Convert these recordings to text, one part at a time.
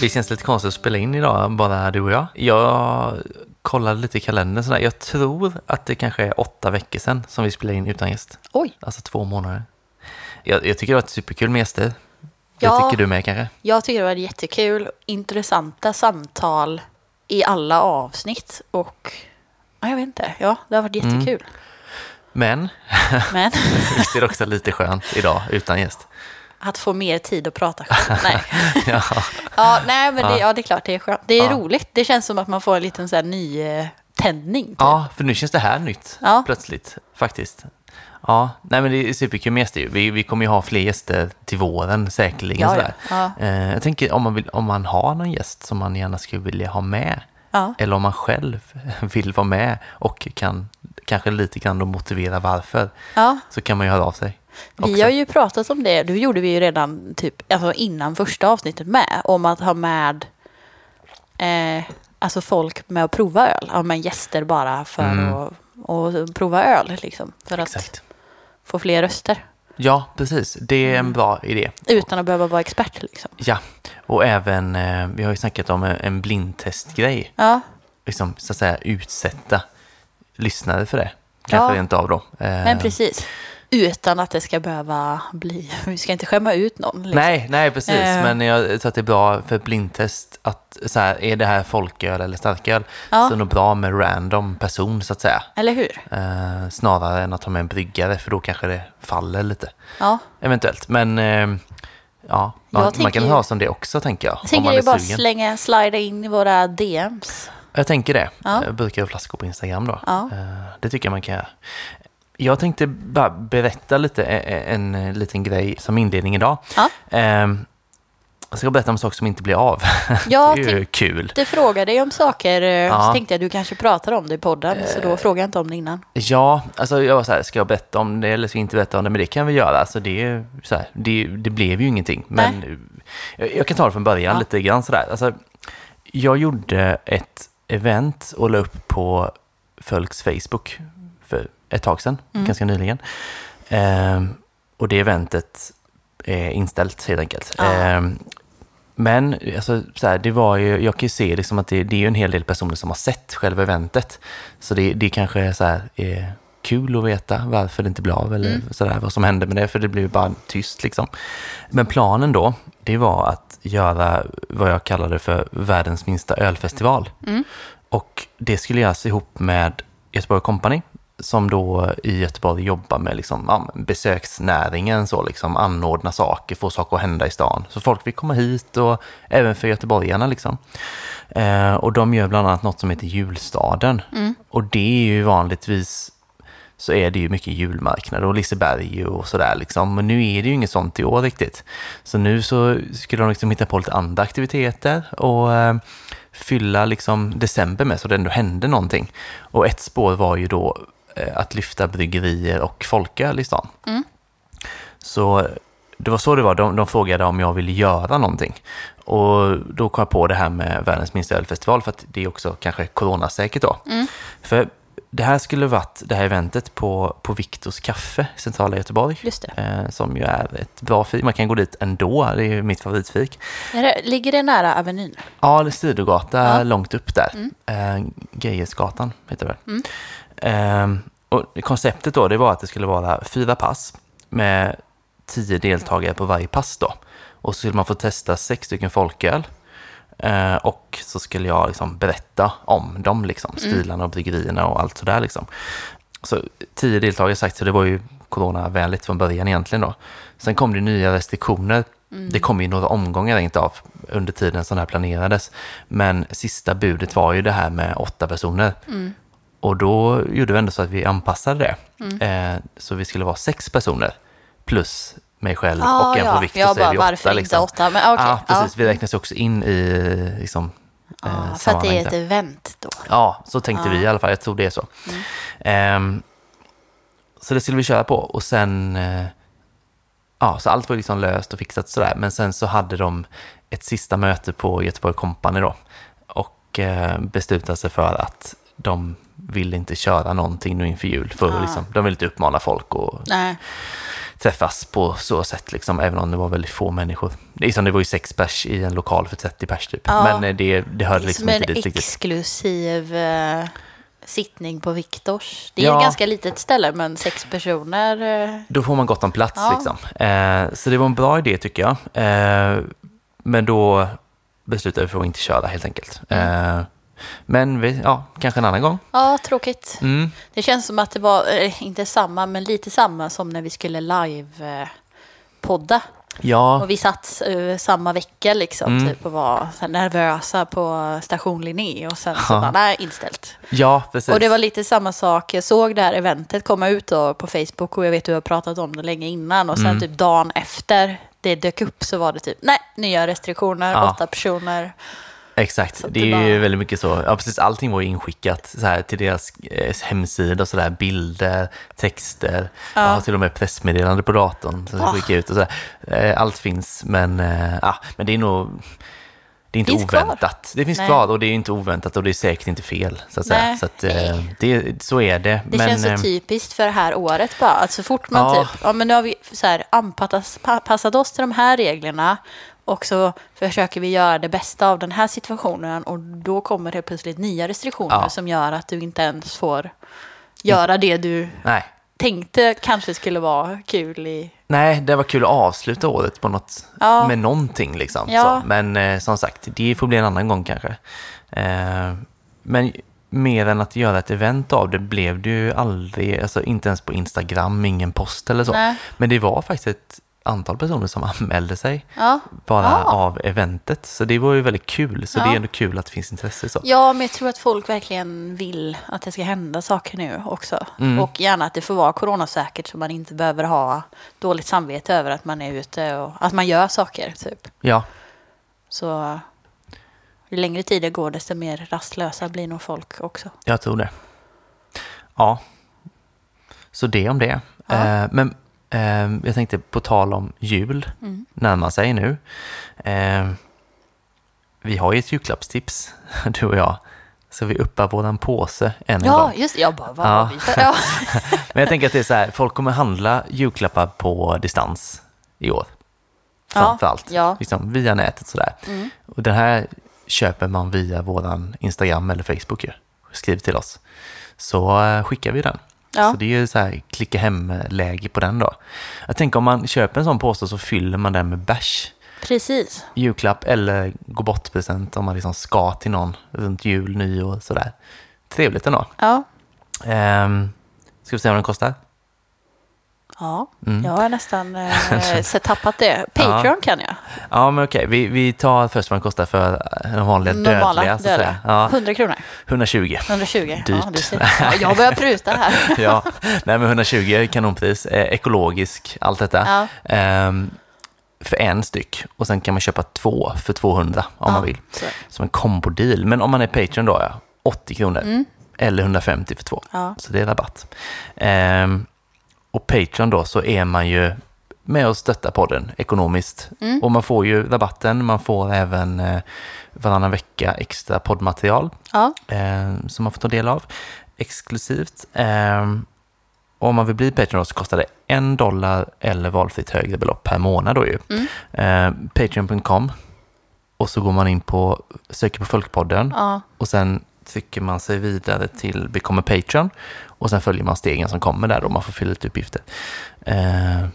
Det känns lite konstigt att spela in idag, bara du och jag. Jag kollade lite i kalendern sådär. Jag tror att det kanske är åtta veckor sedan som vi spelade in utan gäst. Oj, Alltså två månader. Jag, jag tycker det varit superkul med gäster. Det Ja. tycker du med kanske? jag tycker det var jättekul. Intressanta samtal i alla avsnitt och ja, jag vet inte. Ja, det har varit Mm. jättekul. Men Men visst är det också lite skönt idag utan gäst? Att få mer tid att prata själv. Nej. Ja, Ja, nej, men det, ja, det är klart det är skönt. Det är Ja. roligt. Det känns som att man får en liten så här ny eh, tändning. Typ. ja, för nu känns det här nytt Ja. plötsligt faktiskt. Ja, nej men det är superkul med gäster ju. Vi, vi kommer ju ha fler gäster till våren säkerligen. Ja, ja. Eh, jag tänker om man, vill, om man har någon gäst som man gärna skulle vilja ha med. Eller om man själv vill vara med och kan kanske lite grann motivera varför. Ja. Så kan man ju höra av sig. Vi också. har ju pratat om det, det gjorde vi ju redan typ, alltså innan första avsnittet med, om att ha med eh, alltså folk med att prova öl, ha med gäster bara för Mm. att och prova öl liksom, för att Exakt. få fler röster. Ja, precis. Det är Mm. en bra idé. Utan att behöva vara expert liksom. Ja, och även, eh, vi har ju snackat om en, en blindtestgrej. Ja, Liksom, så att säga utsätta lyssnare för det. Kanske Ja. rent av då. Eh, men precis. Utan att det ska behöva bli, vi ska inte skämma ut någon. Liksom. Nej, nej precis. Eh. Men jag tror att det är bra för blindtest att så här, är det här folköl eller starköl? Ja. Så är det nog bra med random person så att säga. Eller hur? Eh, snarare än att ha med en bryggare för då kanske det faller lite. Ja. Eventuellt. Men eh, ja, Jag man, tänker kan ju- höra som det också tänker jag. Jag tänker är bara sugen. slänga, slida in i våra DMs. Jag tänker det. Ja. Jag brukar ha flaskor på Instagram då. Ja. Eh, Det tycker jag man kan göra. Jag tänkte bara berätta lite, eh, en, en liten grej som inledning idag. Ja. Ehm, Jag ska berätta om saker som inte blir av. Ja, det är ju kul. Du frågade dig om saker, eh, Ja. så tänkte jag du kanske pratar om det i podden, så då frågade jag inte om det innan. Ja, alltså jag var så här, ska jag berätta om det eller ska jag inte berätta om det? Men det kan vi göra. Alltså det, ju så här, det, det blev ju ingenting. Men jag, jag kan ta det från början Ja. lite grann sådär. Alltså, jag gjorde ett event och la upp på Fölks Facebook för ett tag sedan, Mm. ganska nyligen. Ehm, och det eventet är inställt helt enkelt. Ja. Ehm, men alltså, så här, det var ju, jag kan ju se liksom att det, det är en hel del personer som har sett själva eventet. Så det, det kanske är, så här, är kul att veta varför det inte blev av eller så där, vad som hände med det, för det blev bara tyst liksom. Men planen då, det var att göra vad jag kallade för världens minsta ölfestival. Och det skulle göras ihop med Göteborg Company som då i Göteborg jobbar med liksom, ja, besöksnäringen, så liksom, anordna saker, få saker att hända i stan. Så folk vill komma hit och även för göteborgarna. Liksom. Eh, och de gör bland annat något som heter Julstaden. Och det är ju vanligtvis så är det ju mycket julmarknader och Liseberg och sådär liksom. Men nu är det ju inget sånt i år riktigt. Så nu så skulle de liksom hitta på lite andra aktiviteter och eh, fylla liksom december med så det ändå hände någonting. Och ett spår var ju då att lyfta bryggerier och folköl i stan. Så det var så det var. De, de frågade om jag ville göra någonting. Och då kom jag på det här med världens minsta ölfestival för att det är också kanske coronasäkert då. För det här skulle varit det här eventet på, på Viktors kaffe i centrala Göteborg. Eh, som ju är ett bra fik. Man kan gå dit ändå. Det är ju mitt favoritfik. Det, ligger det nära Avenyn? Ja, det är sidogata Ja. långt upp där. Eh, Geijersgatan heter det Mm. Eh, och Konceptet då, det var att det skulle vara fyra pass med tio deltagare på varje pass då. Och så skulle man få testa sex stycken folköl. Eh, och så skulle jag liksom berätta om dem, liksom, stilarna och bryggerierna och allt sådär. Liksom. Så tio deltagare sagt, så det var ju coronavänligt från början egentligen då. Sen kom det nya restriktioner. Det kom ju några omgångar rent av under tiden som det här planerades. Men sista budet var ju det här med åtta personer. Och då gjorde vi ändå så att vi anpassade det. Eh, så vi skulle vara sex personer plus mig själv Ah, och en ja. från Victor Jag så är bara, vi varför åtta. inte Liksom. åtta? Men, okej, ja, precis. ja. Vi räknas också in i liksom, eh, Ja, för att det är ett event då. Ja, så tänkte vi i alla fall. Jag tror det är så. Ehm, så det skulle vi köra på och sen... eh, ja, så allt var liksom löst och fixat sådär. Men sen så hade de ett sista möte på Göteborg Company då. Och eh, beslutade sig för att de vill inte köra någonting nu inför jul. För Ah. liksom, de vill inte uppmana folk och Nej. träffas på så sätt, liksom, även om det var väldigt få människor. Det, är som det var ju sex pers i en lokal för 30 pers typ. Ja. Men eh, det, det hörde liksom Som inte en dit riktigt. exklusiv eh, sittning på Viktors. Det är Ja. ett ganska litet ställe, men sex personer. Eh, Då får man gott om plats Ja. liksom. Eh, så det var en bra idé tycker jag. Men då beslutade vi för att inte köra helt enkelt. Mm. Eh, men vi, ja, kanske en annan gång. ja, tråkigt. Mm. Det känns som att det var, eh, inte samma, men lite samma som när vi skulle live-podda. Ja, Och vi satt eh, samma vecka liksom, Mm. typ, och var så nervösa på station Linné. Och sen så Ja. bara, nej, inställt. ja, precis. Och det var lite samma sak. Jag såg det här eventet komma ut då på Facebook och jag vet att du har pratat om det länge innan. Och sen Mm. typ dagen efter det dök upp så var det typ, nej, nya restriktioner, Ja. åtta personer. Exakt, Så det det är ju bara- väldigt mycket så. Ja, precis. Allting var ju inskickat så här, till deras eh, hemsida och sådär. Bilder, texter. Ja. Jag har till och med pressmeddelande på datorn som jag skickar ut och sådär. Eh, Allt finns, men, eh, men det är nog... Det är inte Finns kvar. oväntat. Det finns Nej. kvar och det är inte oväntat och det är säkert inte fel. Så, att säga. Så, att, eh, det, så är det. Det men, känns så eh, typiskt för det här året bara. Att så fort man Ja. typ, ja men nu har vi så här anpassat pa- passat oss till de här reglerna. Och så försöker vi göra det bästa av den här situationen. Och då kommer det plötsligt nya restriktioner Ja. som gör att du inte ens får göra det du Nej. tänkte kanske skulle vara kul i... Nej, det var kul att avsluta året på något, Ja. med någonting. Liksom. Ja. Men eh, som sagt, det får bli en annan gång kanske. Eh, men mer än att göra ett event av det blev det ju aldrig, alltså inte ens på Instagram, ingen post eller så. Nej. Men det var faktiskt ett antal personer som anmälde sig Ja. bara Ah. av eventet. Så det var ju väldigt kul. Så det Ja. är ändå kul att det finns intresse. Så. ja, men jag tror att folk verkligen vill att det ska hända saker nu också. Mm. Och gärna att det får vara coronasäkert så man inte behöver ha dåligt samvete över att man är ute och att man gör saker. Typ. Ja, Så ju längre tid det går desto mer rastlösa blir nog folk också. Jag tror det. Ja. Så det om det. Ja. Eh, men jag tänkte på tal om jul, Mm. närmar sig nu. Eh, vi har ju ett julklappstips, du och jag. Så vi uppar våran påse än en Ja, gång. just Jag bara, vad Ja. vi? Ja. Men jag tänker att det är så här, folk kommer handla julklappar på distans i år. Ja, Framförallt. ja. Liksom via nätet sådär. Mm. Och den här köper man via våran Instagram eller Facebook ju. Skriv till oss. Så eh, skickar vi den. Ja. Så det är ju så här klicka hem-läge på den då. Jag tänker om man köper en sån påse så fyller man den med bärs. Precis. Julklapp eller gå bort-present om man liksom ska till någon runt jul, nyår sådär. Trevligt ändå. Ja. Ehm, ska vi se vad den kostar? Ja, Mm. jag har nästan eh, tappat det. Patreon kan jag. Ja, men okej. Vi, vi tar först vad den kostar för den vanliga Normala dödliga. Att dödliga. Ja, 100 kronor. 120. 120. Dyrt. Ja, du ser. Ja, jag börjar pruta här. ja, nej men 120 är kanonpris. Eh, ekologisk, allt detta. Ja. Ehm, för en styck. Och sen kan man köpa två för 200 om Ja, man vill. så. Som en kombodeal. Men om man är Patreon då, ja, 80 kronor. Eller 150 för två. Mm. Ja. Så det är rabatt. Ehm, och Patreon då så är man ju med och stöttar podden ekonomiskt. Mm. Och man får ju rabatten, man får även eh, varannan vecka extra poddmaterial Ja. eh, som man får ta del av exklusivt. Eh, om man vill bli Patreon så kostar det en dollar eller valfritt högre belopp per månad då ju. Mm. Eh, Patreon.com och så går man in på, söker på Folkpodden Ja. och sen trycker man sig vidare till Become a Patreon och sen följer man stegen som kommer där och man får fylla ut uppgifter. Eh,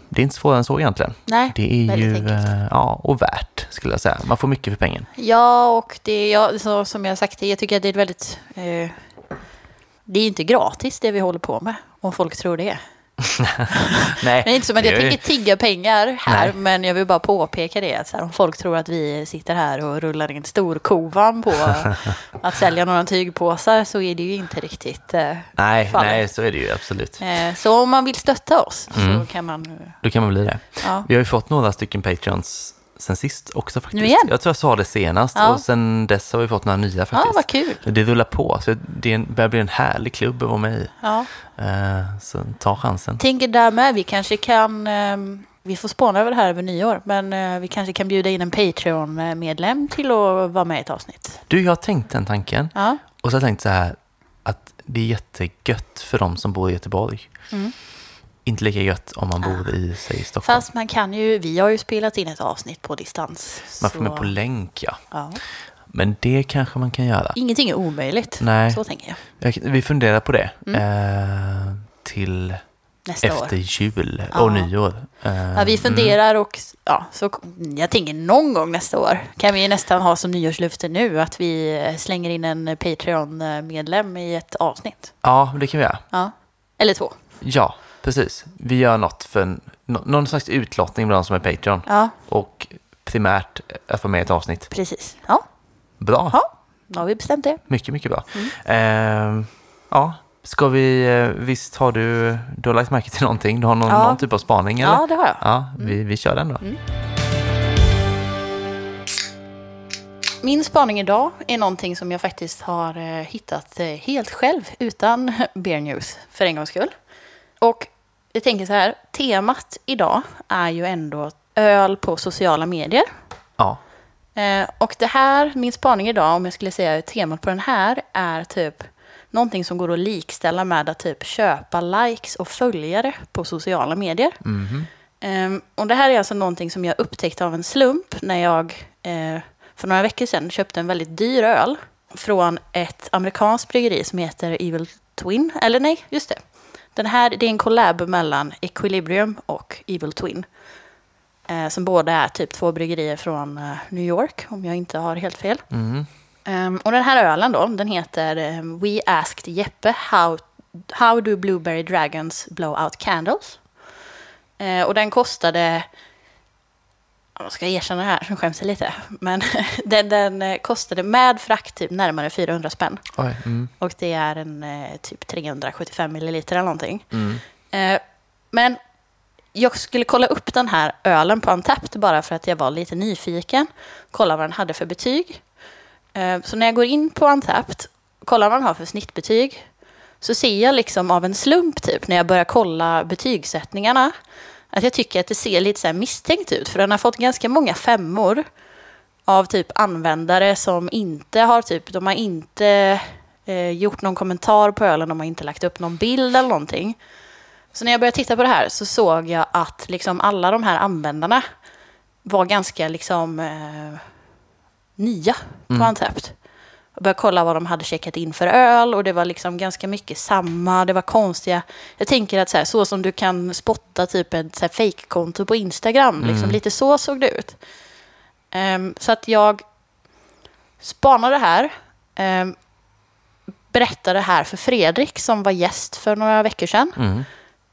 det är inte svårare än så egentligen. Nej, Det är ju, enkelt. eh, ja, och värt skulle jag säga. Man får mycket för pengen. Ja, och det är, ja, så, som jag sagt, jag tycker att det är väldigt... Eh, det är inte gratis det vi håller på med, om folk tror det. Nej, är inte som att jag ju- tänker tigga pengar här, Nej. men jag vill bara påpeka det. att Så här, om folk tror att vi sitter här och rullar in storkovan på att sälja några tygpåsar så är det ju inte riktigt. Eh, Nej, faller. nej, så är det ju absolut. eh, så om man vill stötta oss Mm. så kan man... Då kan man bli det. Ja. Vi har ju fått några stycken Patreons sen sist också faktiskt. Nu igen? Jag tror jag sa det senast Ja. och sen dess har vi fått några nya Ja, faktiskt. vad kul. Det rullar på, så det börjar bli en härlig klubb att vara med i. Ja. Eh, så ta chansen. Tänker där med, vi kanske kan... Eh, vi får spåna över det här över nyår, men eh, vi kanske kan bjuda in en Patreon-medlem till att vara med i ett avsnitt. Du, jag har tänkt den tanken Ja, och så har jag tänkt så här att det är jättegött för de som bor i Göteborg. Mm. Inte lika gött om man bor i, säg, Stockholm. Fast man kan ju, vi har ju spelat in ett avsnitt på distans. man får så- med på länk, ja. ja. Men det kanske man kan göra. Ingenting är omöjligt. Nej. Så tänker jag. Vi funderar på det. Eh, till Nästa efter år. jul Ja. och nyår. Eh, Ja, vi funderar och ja, så jag tänker någon gång nästa år kan vi nästan ha som nyårslöfte nu att vi eh, slänger in en Patreon-medlem i ett avsnitt. Ja, det kan vi göra. Ja. Eller två. Ja, precis. Vi gör något för en, nå- någon slags utlottning bland de som är Patreon. Ja, Och primärt att få med ett avsnitt. precis. Ja, Bra. ja. då har vi bestämt det. Mycket, mycket bra. Mm. Eh, ja, ska vi... eh, Visst har du... Du har lagt märke till någonting? Du har någon, Ja. någon typ av spaning, eller? Ja, det har jag. Ja, vi, vi kör den då. Min spaning idag är någonting som jag faktiskt har eh, hittat eh, helt själv utan Bear News för en gångs skull. Och jag tänker så här, temat idag är ju ändå öl på sociala medier. Ja. Eh, och det här, min spaning idag, om jag skulle säga temat på den här, är typ någonting som går att likställa med att typ köpa likes och följare på sociala medier. Mhm. Ehm, och det här är alltså någonting som jag upptäckte av en slump när jag eh, för några veckor sedan köpte en väldigt dyr öl från ett amerikanskt bryggeri som heter Evil Twin. Eller nej, just det. Den här, det är en collab mellan Equilibrium och Evil Twin. Eh, som båda är typ två bryggerier från eh, New York, om jag inte har helt fel. Mhm. Ehm, och den här ölen då, den heter ehm, We Asked Jeppe how, how do Blueberry Dragons blow out candles? Eh, och den kostade, jag ska erkänna det här, som skäms jag lite, men den, den eh, kostade med frakt typ närmare 400 spänn. Oj. Mm. Och det är en eh, typ 375 milliliter eller någonting. Mm. Eh, men jag skulle kolla upp den här ölen på Antapt bara för att jag var lite nyfiken. Kolla vad den hade för betyg. Eh, så när jag går in på Antapt, kollar vad den har för snittbetyg, så ser jag liksom av en slump typ när jag börjar kolla betygssättningarna att jag tycker att det ser lite så misstänkt ut. För den har fått ganska många femmor av typ användare som inte har typ, de har inte eh, gjort någon kommentar på ölen, de har inte lagt upp någon bild eller någonting. Så när jag började titta på det här så såg jag att liksom alla de här användarna var ganska liksom eh, nya på Mm. Antapt. Jag började kolla vad de hade checkat in för öl och det var liksom ganska mycket samma, det var konstiga. Jag tänker att så, här, så som du kan spotta typ ett fake-konto på Instagram, liksom, lite så såg det ut. Ehm, så att jag spanade här, um, berättade här för Fredrik som var gäst för några veckor sedan Mm.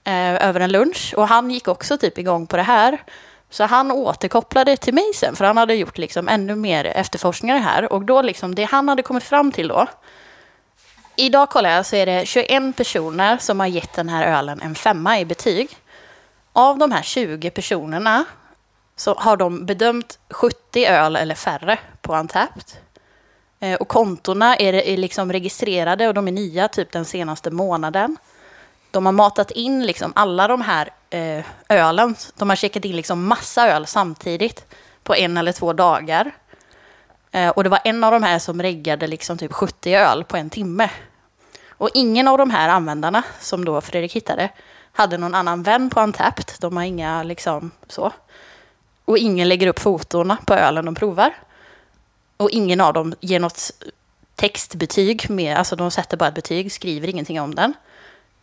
eh, över en lunch. Och han gick också typ igång på det här. Så han återkopplade till mig sen, för han hade gjort liksom ännu mer efterforskningar här. Och då liksom, det han hade kommit fram till då. Idag kollar jag så är det 21 personer som har gett den här ölen en femma i betyg. Av de här 20 personerna så har de bedömt 70 öl eller färre på Antapt. Eh, och kontona är, är liksom registrerade och de är nya typ den senaste månaden. De har matat in liksom alla de här eh, ölen. De har checkat in liksom massa öl samtidigt på en eller två dagar. Eh, och det var en av de här som reggade liksom typ 70 öl på en timme. Och ingen av de här användarna som då Fredrik hittade hade någon annan vän på Antapt. De har inga liksom så. Och ingen lägger upp fotona på ölen de provar. Och ingen av dem ger något textbetyg med, alltså de sätter bara ett betyg, skriver ingenting om den.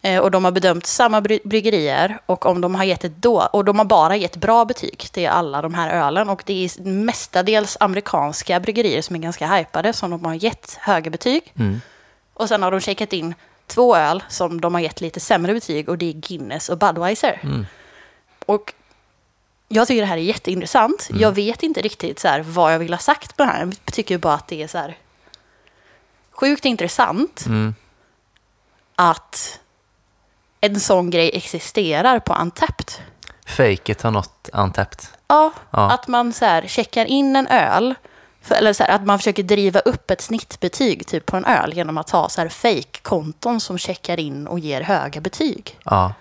Eh, och de har bedömt samma bry- bryggerier och om de har gett ett då, och de har bara gett bra betyg till alla de här ölen. Och det är mestadels amerikanska bryggerier som är ganska hypade som de har gett höga betyg. Mm. Och sen har de checkat in två öl som de har gett lite sämre betyg och det är Guinness och Budweiser. Mm. Och jag tycker det här är jätteintressant. Jag vet inte riktigt så här, vad jag vill ha sagt med det här. Jag tycker bara att det är så här sjukt intressant Mm. att en sån grej existerar på Antapped. Fejket har nått Untapped. Ja, Ja. att man så här checkar in en öl. För, eller så här, att man försöker driva upp ett snittbetyg typ på en öl genom att ha så här fake-konton som checkar in och ger höga betyg. Ja.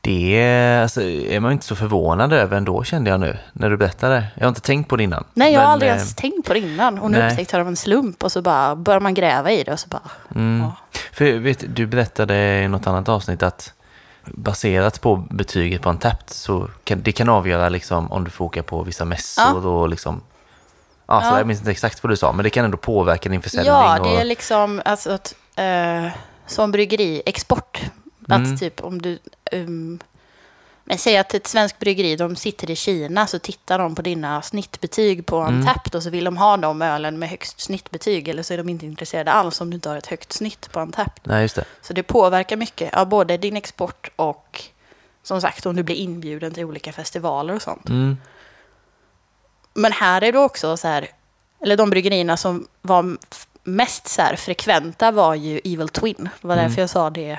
Det är, alltså, är man inte så förvånad över ändå kände jag nu när du berättade. Jag har inte tänkt på det innan. Nej, jag har Men, aldrig eh, ens tänkt på det innan. Och nu upptäckte jag det av en slump och så bara börjar man gräva i det och så bara... Mm. Ja. För vet, du berättade i något annat avsnitt att baserat på betyget på en tapt så kan det kan avgöra liksom om du får åka på vissa mässor och liksom Ja, så Ja. jag minns inte exakt vad du sa, men det kan ändå påverka din försäljning. Ja, det är liksom alltså att, eh, som bryggeri, export. Att Mm. typ om du... Um, men säg att ett svenskt bryggeri, de sitter i Kina, så tittar de på dina snittbetyg på en Mm. tapp och så vill de ha de ölen med högst snittbetyg. Eller så är de inte intresserade alls om du inte har ett högt snitt på en tapp. Nej, just det. Så det påverkar mycket av både din export och som sagt om du blir inbjuden till olika festivaler och sånt. Mm. Men här är det också så här, eller de bryggerierna som var mest så här frekventa var ju Evil Twin. Det var Mm. därför jag sa det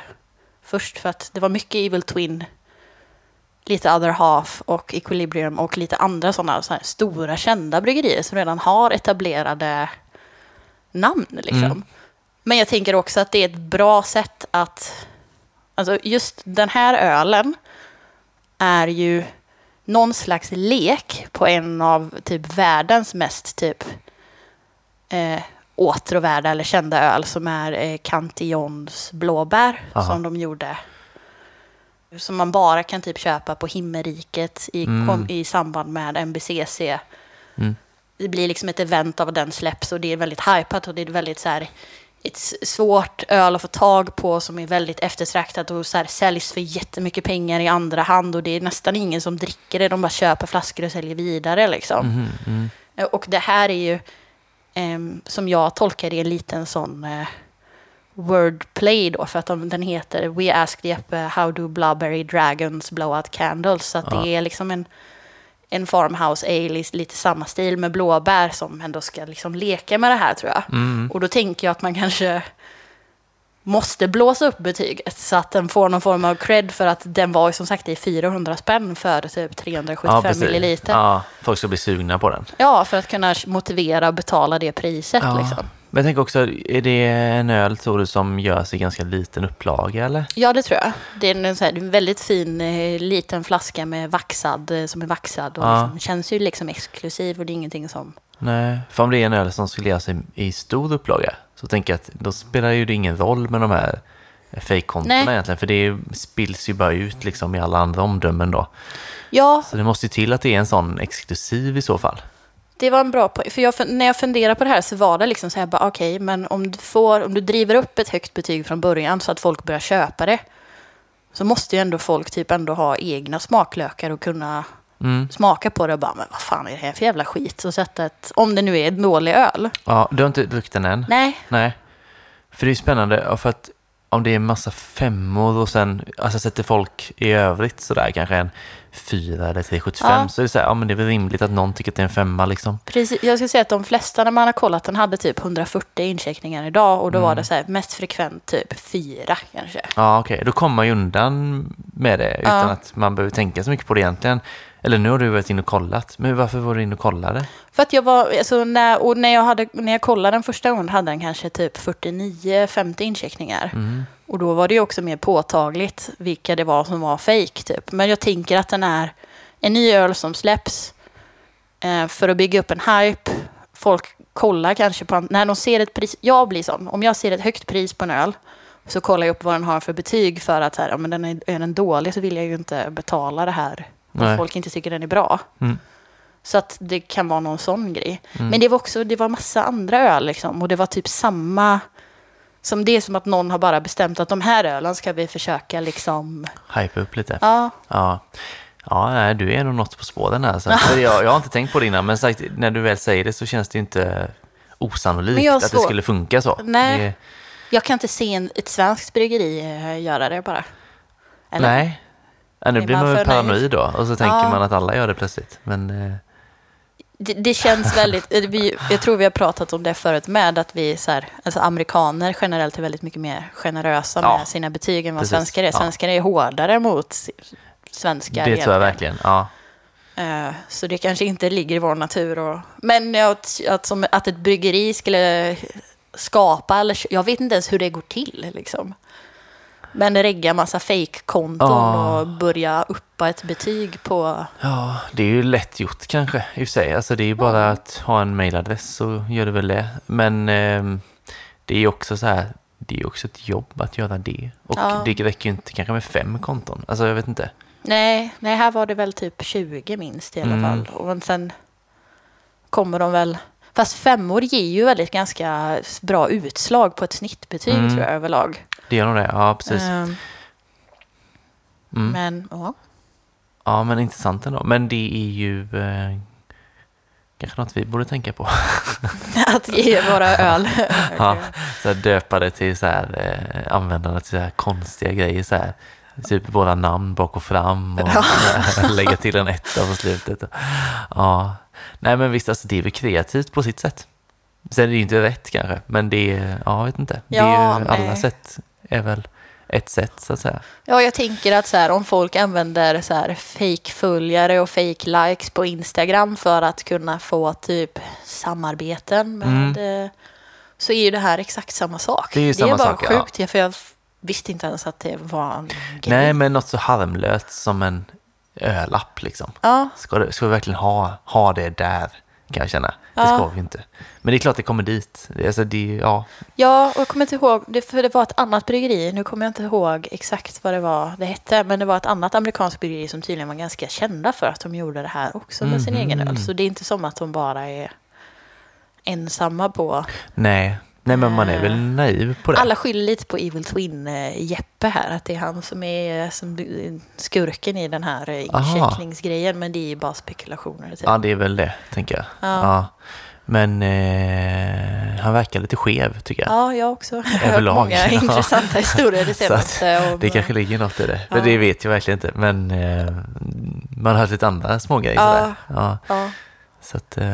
först, för att det var mycket Evil Twin, lite Other Half och Equilibrium och lite andra sådana stora kända bryggerier som redan har etablerade namn. Liksom. Mm. Men jag tänker också att det är ett bra sätt att, alltså just den här ölen är ju någon slags lek på en av typ världens mest typ eh, åtråvärda eller kända öl som är eh, Cantillons blåbär Aha. som de gjorde. Som man bara kan typ köpa på Himmelriket i, Mm. kom, i samband med MBCC. Mm. Det blir liksom ett event av den släpps och det är väldigt hypat och det är väldigt så här ett svårt öl att få tag på som är väldigt eftertraktat och så här säljs för jättemycket pengar i andra hand och det är nästan ingen som dricker det, de bara köper flaskor och säljer vidare liksom. Mm. Eh, Och det här är ju, som jag tolkar det, en liten sån eh, wordplay då, för att de, den heter We asked Jeppe how do blubbery dragons blow out candles, så Ja. det är liksom en, en farmhouse ale i lite samma stil med blåbär som ändå ska liksom leka med det här tror jag. Mm. Och då tänker jag att man kanske måste blåsa upp betyget så att den får någon form av cred för att den var som sagt i 400 spänn för typ 375 precis. milliliter. Ja, folk ska bli sugna på den. Ja, för att kunna motivera och betala det priset. Ja. Liksom. Men tänker också, är det en öl tror du som görs i ganska liten upplaga eller? Ja, det tror jag. Det är en, så här, en väldigt fin eh, liten flaska med vaxad, eh, som är vaxad. Och Ja. liksom, känns ju liksom exklusiv och det är ingenting som... Nej, för om det är en öl som skulle göras i, i stor upplaga så tänker jag att då spelar ju det ingen roll med de här fejkkontona egentligen, för det spills ju bara ut liksom i alla andra omdömen då. Ja, Så det måste ju till att det är en sån exklusiv i så fall. det var en bra poäng. För jag, när jag funderade på det här så var det liksom så här, okej, men om du, får, om du driver upp ett högt betyg från början så att folk börjar köpa det, så måste ju ändå folk typ ändå ha egna smaklökar och kunna Mm. smaka på det och bara, men vad fan är det här för jävla skit? Och sätta ett, om det nu är en dålig öl. Ja, du har inte druckit den än? Nej, Nej. För det är ju spännande, ja, för att om det är en massa femmor och sen alltså sätter folk i övrigt sådär kanske en fyra eller 375 Ja. så är det så här, ja men det är väl rimligt att någon tycker att det är en femma liksom. Precis, jag skulle säga att de flesta när man har kollat den hade typ 140 incheckningar idag och då Mm. var det så här mest frekvent typ fyra kanske. Ja okej, då kommer man ju undan med det utan Ja. att man behöver tänka så mycket på det egentligen. Eller nu har du varit inne och kollat, men varför var du inne och kollade? För att jag var, alltså när, och när jag, hade, när jag kollade den första gången hade den kanske typ 49-50 incheckningar. Mm. Och då var det ju också mer påtagligt vilka det var som var fake typ. Men jag tänker att den är en ny öl som släpps eh, för att bygga upp en hype. Folk kollar kanske på, när de ser ett pris, jag blir sån, om jag ser ett högt pris på en öl så kollar jag upp vad den har för betyg för att här, ja, men den är, är den dålig så vill jag ju inte betala det här. Nej. folk inte tycker den är bra. Mm. Så att det kan vara någon sån grej. Mm. Men det var också, det var massa andra öl liksom. Och det var typ samma, som det är som att någon har bara bestämt att de här ölen ska vi försöka liksom, Hype upp lite. ja. Ja. Ja, nej, du är nog något på spåren här. För jag, jag har inte tänkt på det innan, men sagt, när du väl säger det så känns det inte osannolikt att det skulle funka så. Nej. Det, Jag kan inte se en, ett svenskt bryggeri eh, göra det bara. Eller? nej. Ja, nu blir man man väl paranoid då och så tänker Ja. man att alla gör det plötsligt. Men eh, Det, det känns väldigt, eh, vi, jag tror vi har pratat om det förut med att vi så här, alltså amerikaner generellt är väldigt mycket mer generösa Ja. med sina betyg än vad Precis. svenskar är. Svenskar är hårdare mot svenskar. det tror jag verkligen. Ja. Eh, Så det kanske inte ligger i vår natur. Och, men att, att, som, att ett bryggeri skulle skapa, eller jag vet inte ens hur det går till. Liksom. Men regga massa fake-konton Ja. och börja uppa ett betyg på... ja, det är ju lätt gjort kanske i och för sig. Alltså det är ju bara att ha en mailadress så gör det väl det. Men ehm, det är ju också så här, det är också ett jobb att göra det. Och Ja. det räcker ju inte kanske med fem konton. Alltså jag vet inte. Nej, nej, här var det väl typ 20 minst i alla Mm. fall. Och sen kommer de väl... Fast femmor ger ju väldigt ganska bra utslag på ett snittbetyg Mm. tror jag överlag. Det gör nog det, ja precis. Ehm, Mm. Men ja. Ja, men intressant ändå. Men det är ju eh, kanske något vi borde tänka på. att ge våra öl. Ja, så döpa det till så här, eh, använda det till så här konstiga grejer. Så här, typ våra namn bak och fram och lägga till en etta på slutet. Ja, nej men visst, alltså, det är väl kreativt på sitt sätt. Sen är det inte rätt kanske, men det är, ja, jag vet inte. Det är Ja, ju, alla nej. sätt är väl ett sätt så att säga. Ja, jag tänker att så här, om folk använder så här fake-följare och fake-likes på Instagram för att kunna få typ samarbeten med eh, så är ju det här exakt samma sak. Mm. Det är ju samma bara sak, sjukt, ja. för jag visste inte ens att det var en grej. Nej, men något så harmlöst som en ölapp liksom. Ja, Ska, det, ska vi verkligen ha, ha det där, kan jag känna. Det Ja. ska vi inte. Men det är klart det kommer dit. Det- Alltså, det, ja. ja, och jag kommer inte ihåg, det, för det var ett annat bryggeri, nu kommer jag inte ihåg exakt vad det var det hette, men det var ett annat amerikanskt bryggeri som tydligen var ganska kända för att de gjorde det här också med sin Mhm. egen öl. Så det är inte som att de bara är ensamma på Nej. Nej, men man är väl naiv på det. Alla skyller lite på Evil Twin-Jeppe här, att det är han som är som skurken i den här eh, incheckningsgrejen, men det är ju bara spekulationer. Typ. Ja, det är väl det, tänker jag. Ja. Men eh, han verkar lite skev, tycker jag. Ja, jag också. Jag har hört Överlag. många Ja. intressanta historier det senaste. om- det kanske ligger något i det. Ja. Men det vet jag verkligen inte. Men eh, man har hört lite andra smågrejer. Ja. sådär. Ja. Ja, Så att eh,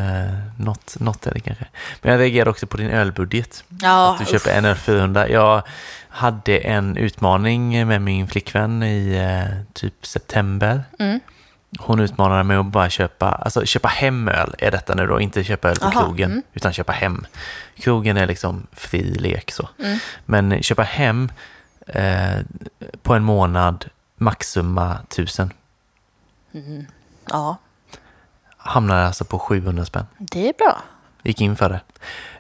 något, något är det kanske. Men jag reagerar också på din ölbudget. ja Att du köper en öl 400. Jag hade en utmaning med min flickvän i eh, typ september. Mm. Hon utmanade mig att bara köpa, alltså köpa hem öl är detta nu då, inte köpa öl på Aha, krogen, mm. utan köpa hem. Krogen är liksom fri lek så. Mm. Men köpa hem eh, på en månad, maxsumma 1000. Mm. ja, Hamnade alltså på 700 spänn. det är bra. Gick in för det.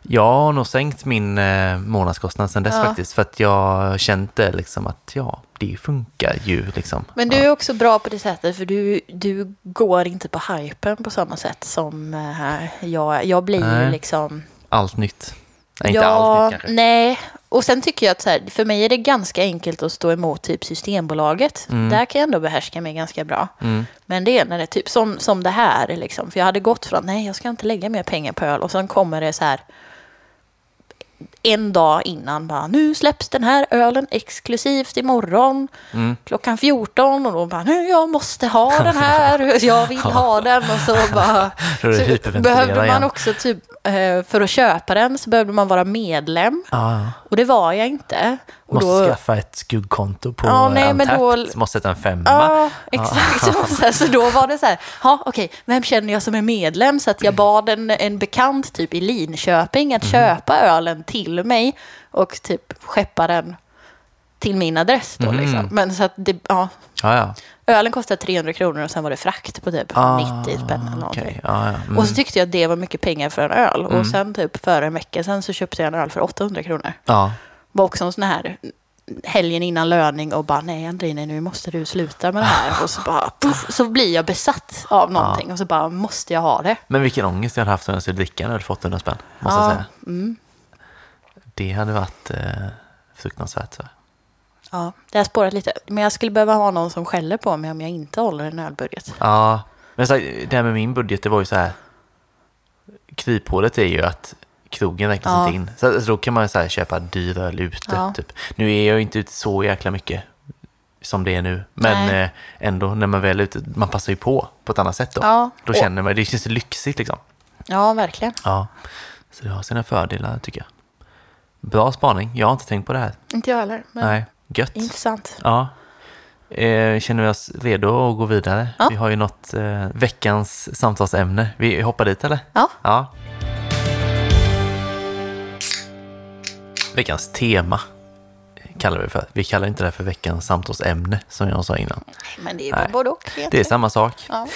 Jag har nog sänkt min eh, månadskostnad sen dess Ja. faktiskt. För att jag kände liksom att ja, det funkar ju liksom. Men du ja. är också bra på det sättet, för du, du går inte på hypen på samma sätt som eh, jag. Jag blir ju liksom... Allt nytt. Nej, inte allt nytt kanske. Nej, och sen tycker jag att så här, för mig är det ganska enkelt att stå emot typ Systembolaget. Mm. Där kan jag ändå behärska mig ganska bra. Mm. Men det är när det är typ som, som det här, liksom. för jag hade gått från nej, jag ska inte lägga mer pengar på öl och sen kommer det så här en dag innan bara nu släpps den här ölen exklusivt imorgon Mm. klockan 14 och då bara nu jag måste ha den här, jag vill ha den och så bara så behövde man igen. också typ för att köpa den så behövde man vara medlem Ja, och det var jag inte. Och måste då, skaffa ett skuggkonto på Ja, nej, men då- Måste sätta en femma. Ja, exakt. Så, så, så då var det så här, ja okej, vem känner jag som är medlem? Så att jag bad en, en bekant typ i Linköping att köpa ölen till mig och typ skeppa den till min adress då Mm. liksom. Men så att det, ja, Ja, ja. Ölen kostade 300 kronor och sen var det frakt på typ Ah, 90 spänn eller någonting. okej. Ja. Mm. Och så tyckte jag att det var mycket pengar för en öl. Mm. Och sen typ för en vecka sen så köpte jag en öl för 800 kronor. ja. Var också en sån här helgen innan löning och bara nej Andrine nu måste du sluta med det här. Och så bara puff, så blir jag besatt av någonting och så bara måste jag ha det. Men vilken ångest jag hade haft om jag skulle dricka en öl för 800 spänn. Måste jag Ja, säga. mm, Det hade varit eh, fruktansvärt. Så. Ja, det har spårat lite. Men jag skulle behöva ha någon som skäller på mig om jag inte håller en ölbudget. Ja, men så, här, det här med min budget, det var ju så här. Kryphålet är ju att krogen räknas Ja. inte in. Så, så då kan man så här, köpa dyr öl ute. Ja. Typ. Nu är jag ju inte ute så jäkla mycket som det är nu. Men Nej. eh, ändå, när man väl är ute, man passar ju på på ett annat sätt då. Ja, Då känner man, det känns lyxigt liksom. Ja, verkligen. Ja, så det har sina fördelar tycker jag. Bra spaning. Jag har inte tänkt på det här. Inte jag heller. Men Nej, gött. Intressant. Ja. Eh, känner vi oss redo att gå vidare? Ja. Vi har ju något eh, veckans samtalsämne. Vi hoppar dit eller? Ja. Ja. Veckans tema kallar vi för. Vi kallar inte det för veckans samtalsämne som jag sa innan. Men det är väl både och. Det är samma sak. Ja.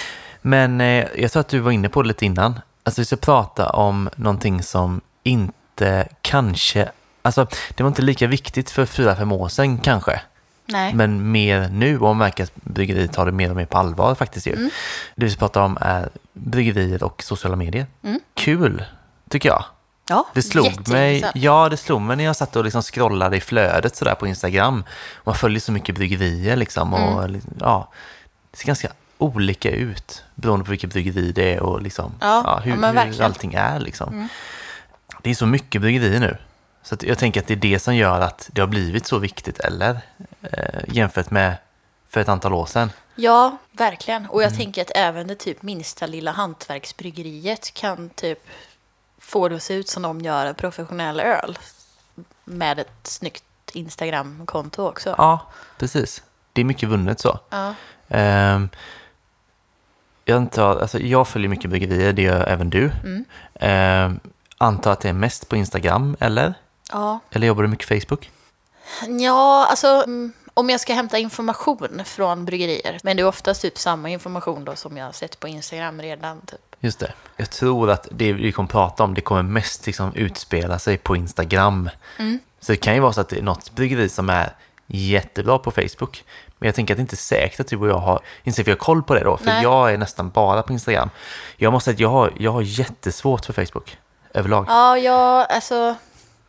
Men eh, jag tror att du var inne på det lite innan. Alltså vi ska prata om någonting som inte kanske alltså det var inte lika viktigt för fyra, fem år sedan kanske. Nej. Men mer nu och man märker att bryggeriet tar det mer och mer på allvar faktiskt ju. Mm. Det vi ska prata om är bryggerier och sociala medier. Kul, tycker jag. ja, Det slog mig, ja det slog mig när jag satt och liksom scrollade i flödet sådär på Instagram. Man följer så mycket bryggerier liksom och Mm. ja, det ser ganska olika ut beroende på vilket bryggeri det är och liksom, Ja, hur, ja, hur verkligen. Mm. allting är liksom. Det är så mycket bryggerier nu. Så jag tänker att det är det som gör att det har blivit så viktigt, eller? Eh, jämfört med för ett antal år sedan. Ja, verkligen. Och jag Mm. tänker att även det typ minsta lilla hantverksbryggeriet kan typ få det att se ut som de gör en professionell öl. Med ett snyggt Instagram-konto också. Ja, precis. Det är mycket vunnet så. Ja. Ehm, jag, antar, alltså jag följer mycket bryggerier, det gör även du. Mm. Ehm, antar att det är mest på Instagram, eller? Ja. Eller jobbar du mycket Facebook? Ja, alltså mm, om jag ska hämta information från bryggerier. Men det är oftast typ samma information då som jag har sett på Instagram redan. Typ. Just det. Jag tror att det vi kommer prata om, det kommer mest liksom utspela sig på Instagram. Mm. Så det kan ju vara så att det är något bryggeri som är jättebra på Facebook. Men jag tänker att det inte är säkert att du och jag har, inte vi har koll på det då, för Nej. jag är nästan bara på Instagram. Jag måste säga att jag har, jag har jättesvårt för Facebook överlag. Ja, jag, alltså,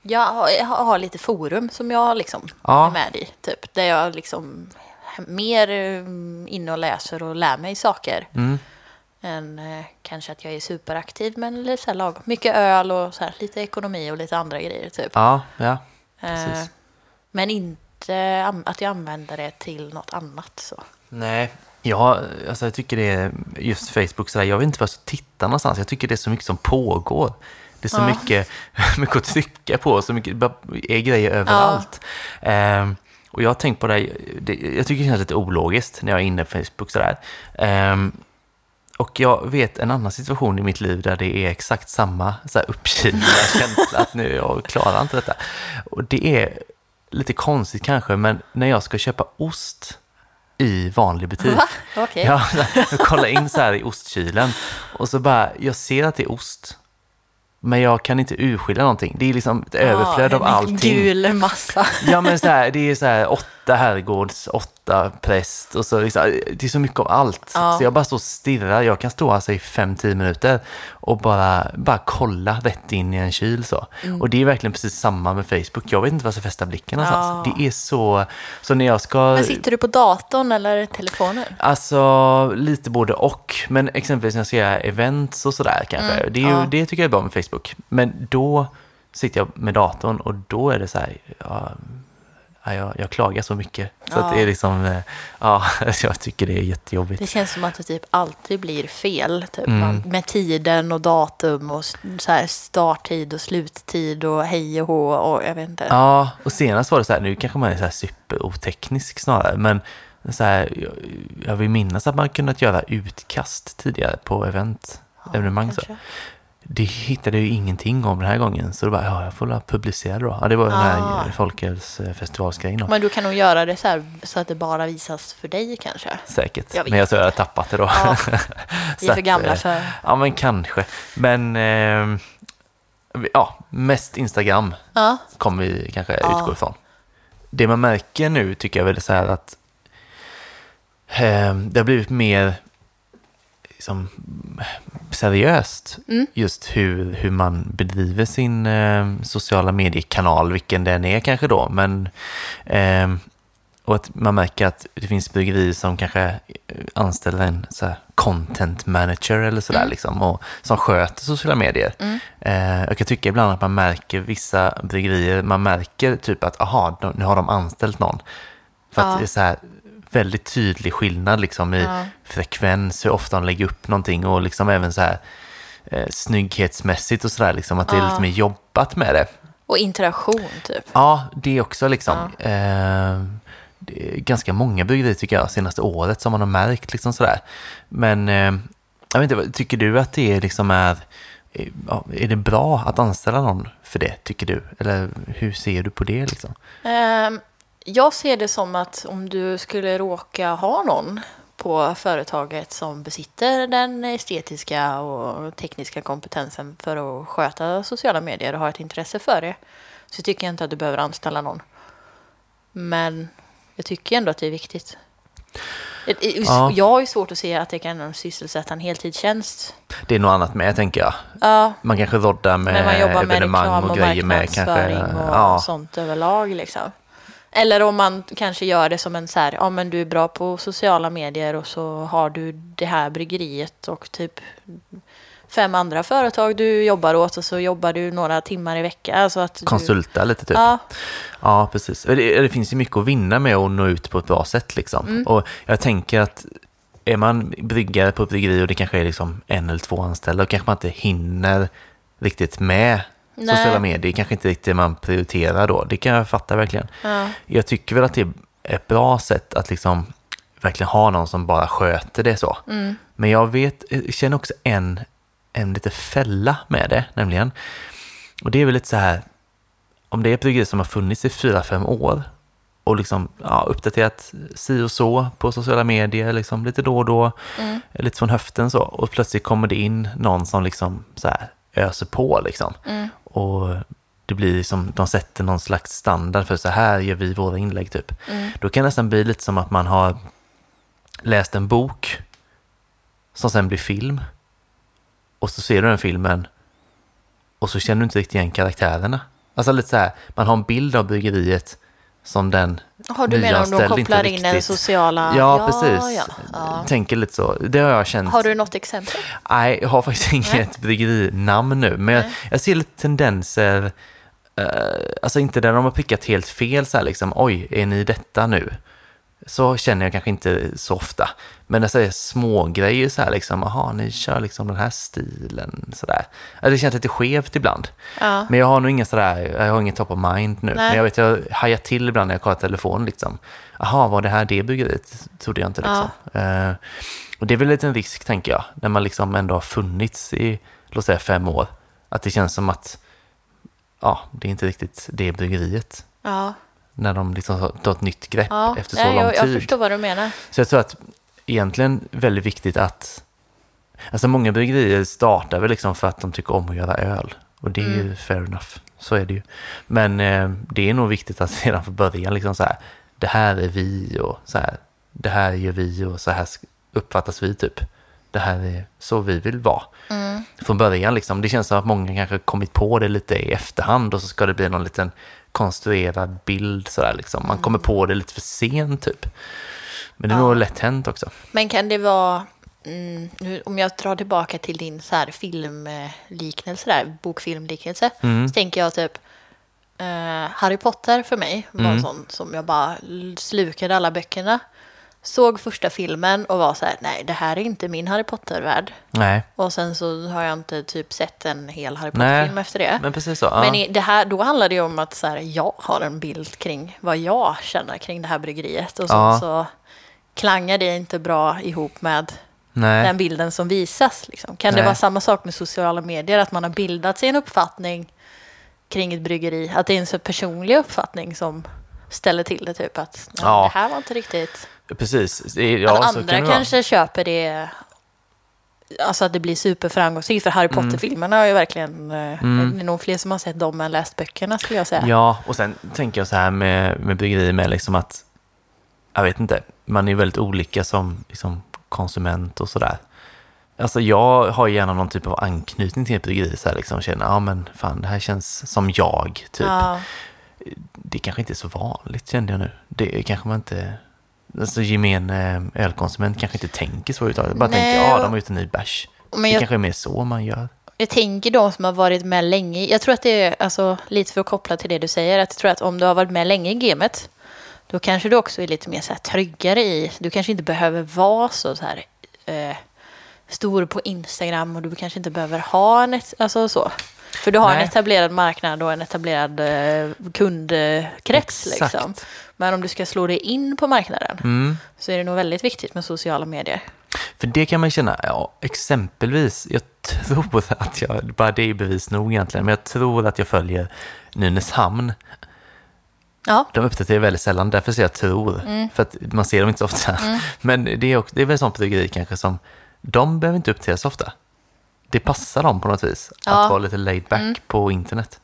jag, har, jag har lite forum som jag liksom Ja. är med i. Typ, där jag liksom mer um, inne och läser och lär mig saker. Mm. Än eh, kanske att jag är superaktiv, men lite så här lagom. Mycket öl och så här, lite ekonomi och lite andra grejer. Typ. Ja, ja. Eh, men inte att jag använder det till något annat. Så. Nej, ja, alltså jag tycker det är just Facebook sådär, jag vet inte vad jag ska titta någonstans. Jag tycker det är så mycket som pågår. Det är så Ja. mycket, mycket att trycka på, så mycket är grejer överallt. Ehm, och jag har tänkt på det, det, jag tycker det känns lite ologiskt när jag är inne på Facebook sådär. Ehm, och jag vet en annan situation i mitt liv där det är exakt samma så här uppgivna känsla att nu jag klarar inte detta. Och det är lite konstigt kanske, men när jag ska köpa ost i vanlig butik. Va? Okej. Ja, jag kollar in så här i ostkylen och så bara, jag ser att det är ost. Men jag kan inte urskilja någonting. Det är liksom ett överflöd av allting. gul massa. Ja men så här, det är så här åtta herrgårds, åtta präst och så liksom, det är så mycket av allt. Ja. Så jag bara står och stirrar, jag kan stå alltså i fem, tio minuter och bara, bara kolla rätt in i en kyl så. Mm. Och det är verkligen precis samma med Facebook, jag vet inte var jag ska fästa blicken någonstans. Ja. Det är så, så när jag ska... Men sitter du på datorn eller telefonen? Alltså lite både och. Men exempelvis när jag ska göra events och sådär kanske. Mm, det, är ju, ja. det tycker jag är bra med Facebook. Men då sitter jag med datorn och då är det så här, ja, ja, jag, jag klagar så mycket. Så Ja. det är liksom, eh, ja, jag tycker det är jättejobbigt. Det känns som att det typ alltid blir fel. Typ. Mm. Man, med tiden och datum och så här starttid och sluttid och hej och hå och jag vet inte. Ja, och senast var det så här, nu kanske man är så här superoteknisk snarare, men så här, jag, jag vill minnas att man kunnat göra utkast tidigare på event, evenemang. Så. Det hittade jag ju ingenting om den här gången, så då bara, ja, jag får la publicera då. Ja, det var den här Ah. folkhälsofestivalsgrejen då. Men du kan nog göra det så här så att det bara visas för dig kanske. Säkert. Jag Men jag tror jag har tappat det då. Ja, Vi Så är för gamla eh, för... Ja, men kanske. Men, eh, ja, mest Instagram Ja, kommer vi kanske Ja. utgå ifrån. Det man märker nu tycker jag väl är så här att eh, det har blivit mer liksom, seriöst Mm. just hur, hur man bedriver sin eh, sociala mediekanal, vilken den är kanske då. Men, eh, och att man märker att det finns bryggerier som kanske eh, anställer en så här, content manager eller sådär Mm. liksom, och, som sköter sociala medier. Mm. Eh, jag kan tycka ibland att man märker vissa bryggerier, man märker typ att aha, nu har de anställt någon. För Ja. att det är så här väldigt tydlig skillnad liksom i Ja. frekvens, hur ofta de lägger upp någonting och liksom även så här eh, snygghetsmässigt och sådär liksom att det är lite mer jobbat med det. och interaktion typ. Ja, det också liksom. Eh, det ganska många bryggerier tycker jag senaste året som man har märkt liksom sådär. Men eh, jag vet inte, tycker du att det liksom är, eh, är det bra att anställa någon för det, tycker du? Eller hur ser du på det liksom? Ehm, jag ser det som att om du skulle råka ha någon på företaget som besitter den estetiska och tekniska kompetensen för att sköta sociala medier och har ett intresse för det så tycker jag inte att du behöver anställa någon. Men jag tycker ändå att det är viktigt. Ja. Jag har ju svårt att se att det kan sysselsätta en heltidstjänst. Det är något annat med, tänker jag. Ja, Man kanske roddar med när man jobbar med evenemang reklam och, och grejer med kanske. och Ja, sånt överlag. Liksom. Eller om man kanske gör det som en så här, ja men du är bra på sociala medier och så har du det här bryggeriet och typ fem andra företag du jobbar åt och så jobbar du några timmar i veckan. Alltså att du, konsulta lite typ. Ja, Ja, precis. Det, det finns ju mycket att vinna med att nå ut på ett bra sätt. Liksom. Mm. Och jag tänker att är man bryggare på ett bryggeri och det kanske är liksom en eller två anställda, då kanske man inte hinner riktigt med Nej. sociala medier. kanske inte riktigt det man prioriterar då. Det kan jag fatta verkligen. ja, Jag tycker väl att det är ett bra sätt att liksom verkligen ha någon som bara sköter det så. mm, Men jag vet, jag känner också en, en lite fälla med det, nämligen. Och det är väl lite så här, om det är ett bryggeri som har funnits i fyra, fem år och liksom ja, uppdaterat si och så på sociala medier, liksom lite då och då, mm, lite från höften så, och plötsligt kommer det in någon som liksom så här öser på liksom. mm, Och det blir liksom, de sätter någon slags standard för så här gör vi våra inlägg typ. mm. Då kan det nästan bli lite som att man har läst en bok som sen blir film. Och så ser du den filmen och så känner du inte riktigt igen karaktärerna. Alltså lite så här, man har en bild av bryggeriet som den Har du menar om de kopplar in en riktigt- sociala... Ja, precis. Ja, ja. Tänker lite så. Det har jag känt. Har du något exempel? Nej, jag har faktiskt inget bryggerinamn nu, men jag, jag ser lite tendenser, eh, alltså inte där de har prickat helt fel så här liksom, oj, är ni detta nu? Så känner jag kanske inte så ofta. Men det är små grejer så här liksom, jaha, ni kör liksom den här stilen sådär. Alltså, det känns lite skevt ibland. Ja. Men jag har nog inga sådär, jag har inget top of mind nu. Nej. Men jag vet, jag hajar till ibland när jag kollar telefonen liksom. Jaha, var det här det bryggeriet? Trodde jag inte liksom. Eh, och det är väl en risk, tänker jag, när man liksom ändå har funnits i, låt säga fem år. Att det känns som att, ja, det är inte riktigt det bryggeriet. Ja, När de liksom tar ett nytt grepp ja. efter så Nej, lång jag, jag tid. förstår vad du menar. Så jag tror att egentligen väldigt viktigt att... Alltså många bryggerier startar väl liksom för att de tycker om att göra öl. Och det är ju fair enough. Så är det ju. Men eh, det är nog viktigt att redan från början liksom så här. Det här är vi och så här. Det här gör vi och så här uppfattas vi typ. Det här är så vi vill vara. Mm. Från början liksom. Det känns som att många kanske kommit på det lite i efterhand och så ska det bli någon liten konstruerad bild sådär liksom. Man kommer på det lite för sent typ. Men det är Ja. nog lätt hänt också. Men kan det vara, mm, nu, om jag drar tillbaka till din så här filmliknelse där, bokfilmliknelse, Mm. så tänker jag typ eh, Harry Potter för mig var Mm. en sån som jag bara slukade alla böckerna. Såg första filmen och var så här, nej det här är inte min Harry Potter-värld. Nej, Och sen så har jag inte typ sett en hel Harry Potter-film efter det. men precis så. Ja. Men i det här, då handlar det ju om att så här, jag har en bild kring vad jag känner kring det här bryggeriet. Och så, Ja. så klangar det inte bra ihop med Nej. den bilden som visas. Liksom. Kan det Nej. vara samma sak med sociala medier? Att man har bildat sig en uppfattning kring ett bryggeri? Att det är en så personlig uppfattning som ställer till det? Typ att nej, Ja. det här var inte riktigt... Precis. Ja, Alltså, andra kan det vara. kanske köper det... Alltså att det blir superframgångsrikt. För Harry Mm. Potter-filmerna har ju verkligen... eh, Det är nog fler som har sett dem än läst böckerna skulle jag säga. Ja, och sen tänker jag så här med, med bryggerier med liksom att, jag vet inte, man är väldigt olika som liksom, konsument och sådär. Alltså jag har gärna någon typ av anknytning till ett bryggeri, så här liksom känner, ja men fan det här känns som jag, typ. Ja. Det kanske inte är så vanligt kände jag nu. Det kanske man inte, alltså gemene ölkonsument kanske inte tänker så överhuvudtaget. Bara Nej, tänker, ja de har gjort en ny bärs. Men Det jag, kanske är mer så man gör. jag tänker de som har varit med länge. Jag tror att det är, alltså, lite för att koppla till det du säger, att jag tror att om du har varit med länge i gamet, då kanske du också är lite mer så här, tryggare i, du kanske inte behöver vara så, så här, eh, stor på Instagram och du kanske inte behöver ha en, alltså så. För du har en Nej. etablerad marknad och en etablerad eh, kundkrets. Exakt. Liksom. Men om du ska slå dig in på marknaden Mm. så är det nog väldigt viktigt med sociala medier. För det kan man känna, ja, exempelvis, jag tror att jag, bara det är bevis nog egentligen, men jag tror att jag följer Nynäshamn. Ja, De uppdaterar väldigt sällan, därför säger jag tror, Mm. för att man ser dem inte så ofta. Men det är, också, det är väl sånt bryggeri kanske som, de behöver inte uppdatera så ofta. Det passar dem på något vis, Ja. Mm. att vara lite laid back på internet.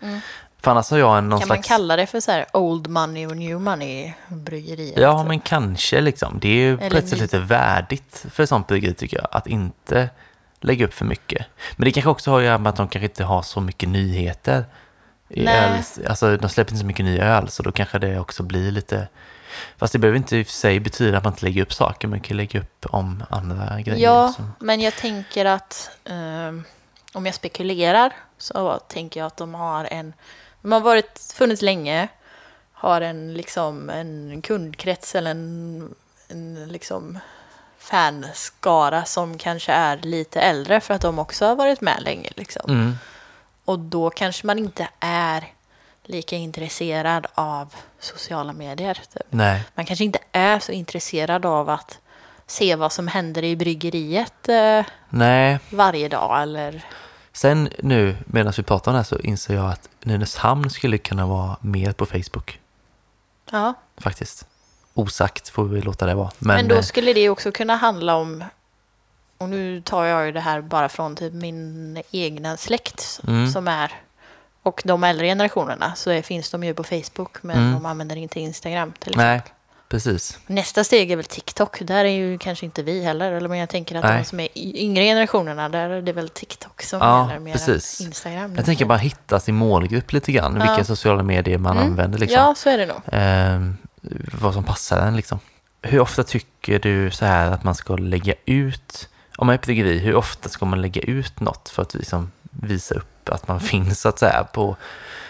För annars har jag en någon Kan man slags... kalla det för så här old money och new money bryggerier? Ja, men kanske liksom. Det är ju Eller sätt ny- lite värdigt för ett sånt bryggeri tycker jag, att inte lägga upp för mycket. Men det kanske också har att göra med att de kanske inte har så mycket nyheter. I Nej. öl, alltså de släpper inte så mycket ny öl, så då kanske det också blir lite... Fast det behöver inte i och för sig betyda att man inte lägger upp saker, man kan lägga upp om andra grejer. Ja, som- men jag tänker att ehm, om jag spekulerar så tänker jag att de har en... De har varit, funnits länge, har en, liksom, en kundkrets eller en, en liksom fanskara som kanske är lite äldre för att de också har varit med länge. Liksom. Mm. Och då kanske man inte är lika intresserad av sociala medier. Typ. Man kanske inte är så intresserad av att se vad som händer i bryggeriet eh, varje dag eller... Sen nu, medan vi pratar om det här, så inser jag att Nynäshamn skulle kunna vara mer på Facebook, Ja, faktiskt. Osagt får vi låta det vara. Men, men, då eh, skulle det också kunna handla om... Och nu tar jag ju det här bara från typ min egna släkt Mm. som är... Och de äldre generationerna så är, finns de ju på Facebook men Mm. de använder inte Instagram till exempel. nej, precis. Nästa steg är väl TikTok. Där är ju kanske inte vi heller. Eller men jag tänker att Nej. de som är yngre generationerna, där är det väl TikTok som Ja, gäller mer precis. Instagram. Jag tänker bara hitta sin målgrupp lite grann, Ja. vilka sociala medier man Mm. använder liksom. Ja, så är det nog. Ehm, vad som passar en liksom. Hur ofta tycker du så här att man ska lägga ut, om man är på bryggeri, hur ofta ska man lägga ut något för att liksom visa upp att man finns så att säga på,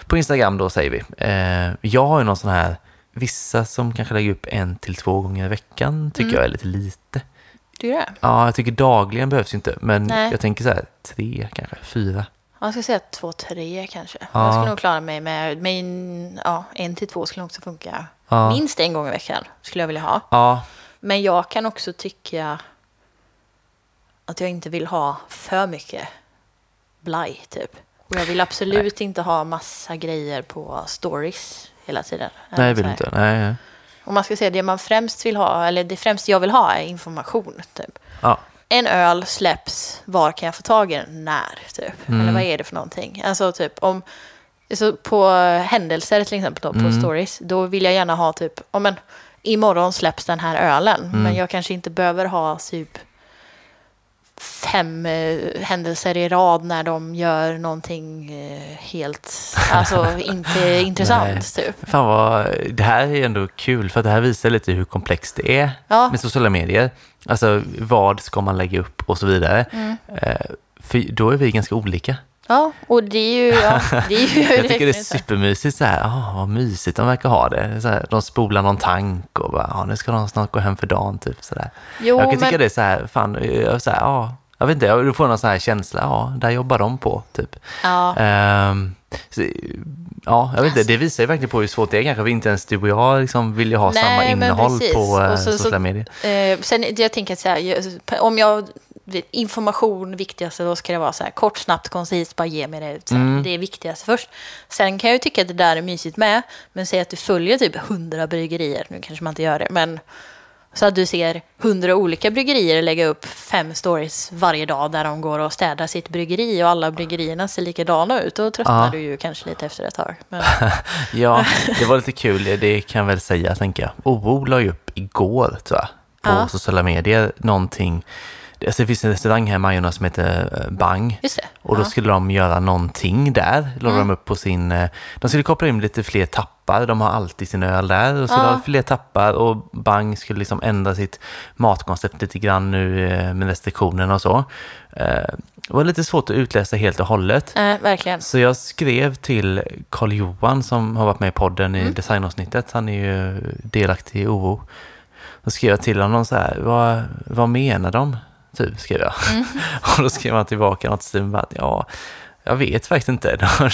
på Instagram då säger vi. Ehm, jag har ju någon sån här, vissa som kanske lägger upp en till två gånger i veckan tycker Mm. jag är lite lite. Du det? Ja, jag tycker dagligen behövs inte, men Nej. jag tänker så här, tre kanske, fyra. Jag ska säga två, tre kanske. Ja. Jag skulle nog klara mig med, med en- ja, en till två skulle också funka. Ja. Minst en gång i veckan skulle jag vilja ha. Ja, Men jag kan också tycka att jag inte vill ha för mycket blaj typ. Och jag vill absolut inte ha massa grejer på stories hela tiden. nej Eller vill inte. Nej, nej. Om man ska säga det man främst vill ha, eller det främst jag vill ha är information. Typ. Ja. En öl släpps, var kan jag få tag i den? När? Typ. Mm. Eller vad är det för någonting? Alltså typ om, så på händelser till exempel då, på Mm. stories, då vill jag gärna ha typ, om men imorgon släpps den här ölen, Mm. men jag kanske inte behöver ha typ fem eh, händelser i rad när de gör någonting eh, helt, alltså inte intressant typ. Fan vad, det här är ändå kul för det här visar lite hur komplext det är Ja. med sociala medier. Alltså vad ska man lägga upp och så vidare. Mm. Eh, för då är vi ganska olika. Ja, och det är ju... Ja, det är ju Jag tycker det är supermysigt så här, ah, vad mysigt de verkar ha det. Så här, de spolar någon tank och bara, ah, nu ska de snart gå hem för dagen typ sådär. Jag kan tycka men- det är så här, fan, eh, så här, ja, jag vet inte, jag får någon sån här känsla, ja, där jobbar de på typ. Ja, Ehm, så, ja, jag vet inte, det visar ju verkligen på hur svårt det är kanske. Inte ens du och jag liksom vill ju ha Nej, samma innehåll på eh, Och så- sociala medier. eh, sen jag tänker så här, jag- om jag... Information viktigaste, då ska det vara så här kort, snabbt, koncist, bara ge mig det. Här, Mm. Det är viktigast först. Sen kan jag ju tycka att det där är mysigt med, men säg att du följer typ hundra bryggerier, nu kanske man inte gör det, men så att du ser hundra olika bryggerier lägga upp fem stories varje dag där de går och städar sitt bryggeri och alla bryggerierna ser likadana ut. Då tröttnar Ja. du ju kanske lite efter ett tag. Men, Ja, det var lite kul, det- det kan jag väl säga, tänker jag. OO la ju upp igår, tror jag, på Ja. sociala medier, någonting. Alltså det finns en restaurang här i Majorna som heter eh, Bang. Och då Ja. skulle de göra någonting där. La Mm. de upp på sin... eh, De skulle koppla in lite fler tappar. De har alltid sin öl där. Och skulle Ja. fler tappar och Bang skulle liksom ändra sitt matkoncept lite grann nu eh, med restriktionerna och så. Det var lite svårt att utläsa helt och hållet. Eh, verkligen. Så jag skrev till Karl Johan som har varit med i podden Mm. i designavsnittet. Han är ju delaktig i OO. Då skrev jag till honom så här, vad, vad menar de? Typ skrev jag. Mm. Och då skrev han tillbaka något som att ja, jag vet faktiskt inte. De,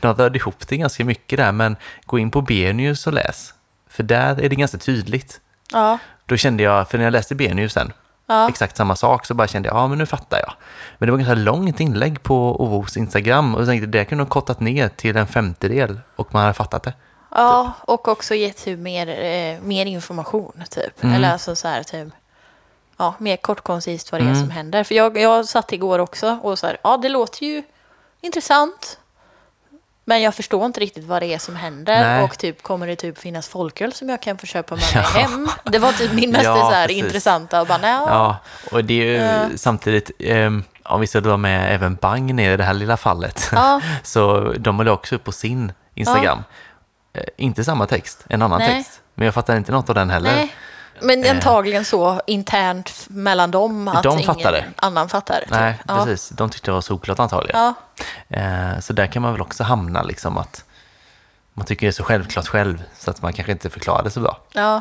de rörde ihop det ganska mycket där, men gå in på B-news och läs. För där är det ganska tydligt. Ja, Då kände jag, för när jag läste B-news sen, ja. exakt samma sak, så bara kände jag, ja men nu fattar jag. Men det var ganska långt inlägg på OOs Instagram och jag tänkte det kunde ha kortat ner till en femtedel och man hade fattat det. Ja, och också ge typ mer, eh, mer information typ. Mm. Eller alltså så här typ, ja, mer kort koncist vad det är Mm. som händer. För jag, jag satt igår också och så här, ja det låter ju intressant. Men jag förstår inte riktigt vad det är som händer. Nej. Och typ, kommer det typ finnas folköl som jag kan få köpa med Ja. mig hem? Det var typ min mest Ja, så här, precis. intressanta. Och bara, Ja, och det är ju Ja. samtidigt, um, om vi ska dra med även Bang ner i det här lilla fallet, Ja. så de håller också upp på sin Instagram. Eh, inte samma text, en annan Nej. text. Men jag fattar inte något av den heller. nej. Men antagligen så internt mellan dem att De ingen fattar det. annan fattar. Typ. Nej, ja. precis. De tyckte det var solklart antagligen. Ja. Eh, så där kan man väl också hamna, liksom att man tycker det är så självklart själv, så att man kanske inte förklarar det så bra. ja.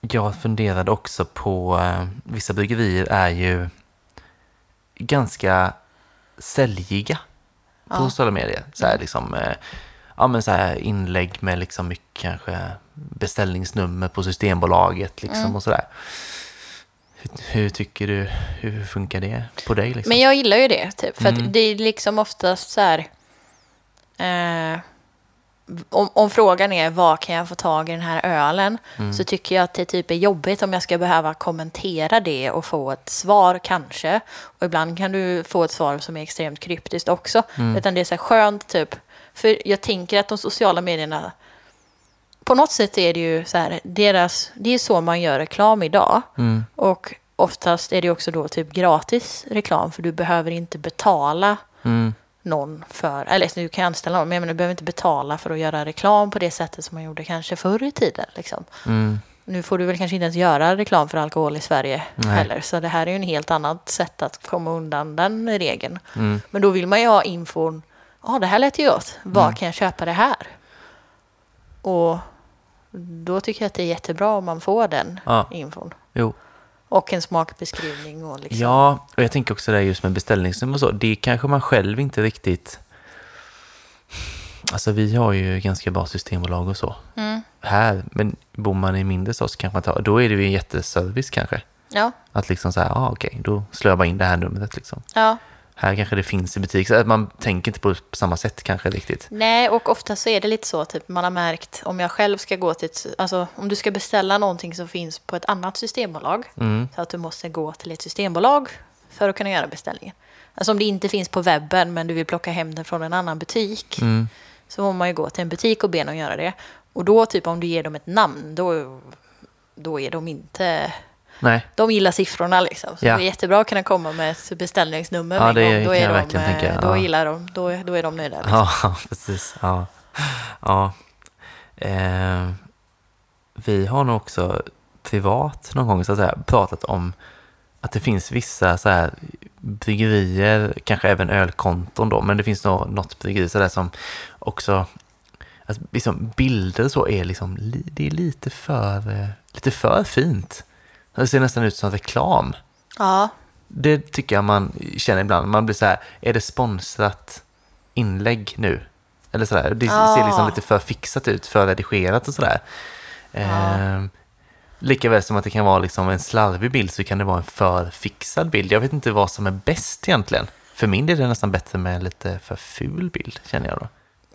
Jag funderade också på, eh, vissa bryggerier är ju ganska säljiga på Ja. sociala medier. Så här, liksom, eh, ja, men så här inlägg med liksom mycket kanske beställningsnummer på Systembolaget liksom, Mm. och sådär. Hur, hur tycker du, hur funkar det på dig? Liksom? Men jag gillar ju det, typ. För Mm. det är liksom oftast så här... Eh, om, om frågan är vad kan jag få tag i den här ölen Mm. så tycker jag att det typ är jobbigt om jag ska behöva kommentera det och få ett svar kanske. Och ibland kan du få ett svar som är extremt kryptiskt också. Mm. Utan det är så här skönt typ. För jag tänker att de sociala medierna på något sätt är det ju så här, deras, det är så man gör reklam idag. Mm. Och oftast är det också då typ gratis reklam för du behöver inte betala Mm. någon för, eller du kan anställa någon, men menar, du behöver inte betala för att göra reklam på det sättet som man gjorde kanske förr i tiden. Liksom. Mm. Nu får du väl kanske inte ens göra reklam för alkohol i Sverige Nej. heller, så det här är ju en helt annat sätt att komma undan den regeln. Mm. Men då vill man ju ha infon, ja det här lät ju gott, var Mm. kan jag köpa det här? Och då tycker jag att det är jättebra om man får den Ja, infon. jo. Och en smakbeskrivning och liksom. Ja, och jag tänker också det här just med beställningsnummer och så. Det kanske man själv inte riktigt... Alltså vi har ju ganska bra systembolag och så. Mm. Här, men bor man i mindre stad så kanske man tar... Då är det ju en jätteservice kanske. Ja, Att liksom så här, ah, okej, då slår jag bara in det här numret liksom. ja. Här kanske det finns i butik, så att man tänker inte på det på samma sätt kanske riktigt. Nej, och ofta så är det lite så, typ man har märkt om jag själv ska gå till ett, alltså om du ska beställa någonting som finns på ett annat systembolag, Mm, så att du måste gå till ett systembolag för att kunna göra beställningen. Alltså om det inte finns på webben men du vill plocka hem det från en annan butik, mm, så får man ju gå till en butik och be dem göra det. Och då typ om du ger dem ett namn, då, då är de inte... nej, De gillar siffrorna liksom. Så Ja. det är jättebra att kunna komma med ett beställningsnummer Ja, det. Då är, de, verkligen eh, tänka, då ja. gillar de, då, då är de nöjda. Liksom. ja, precis. Ja. ja. Eh, vi har nog också privat någon gång så att säga, pratat om att det finns vissa så här bryggerier, kanske även ölkonton då, men det finns nog något bryggeri så där som också, alltså, liksom bilder så är liksom, li- det är lite för, eh, lite för fint. Det ser nästan ut som reklam. Ja, Det tycker jag man känner ibland. Man blir så här, är det sponsrat inlägg nu? Eller sådär. Det Ja. ser liksom lite för fixat ut, för redigerat och sådär. Eh, Likaväl som att det kan vara liksom en slarvig bild så kan det vara en för fixad bild. Jag vet inte vad som är bäst egentligen. För min del är det nästan bättre med lite för ful bild, känner jag då.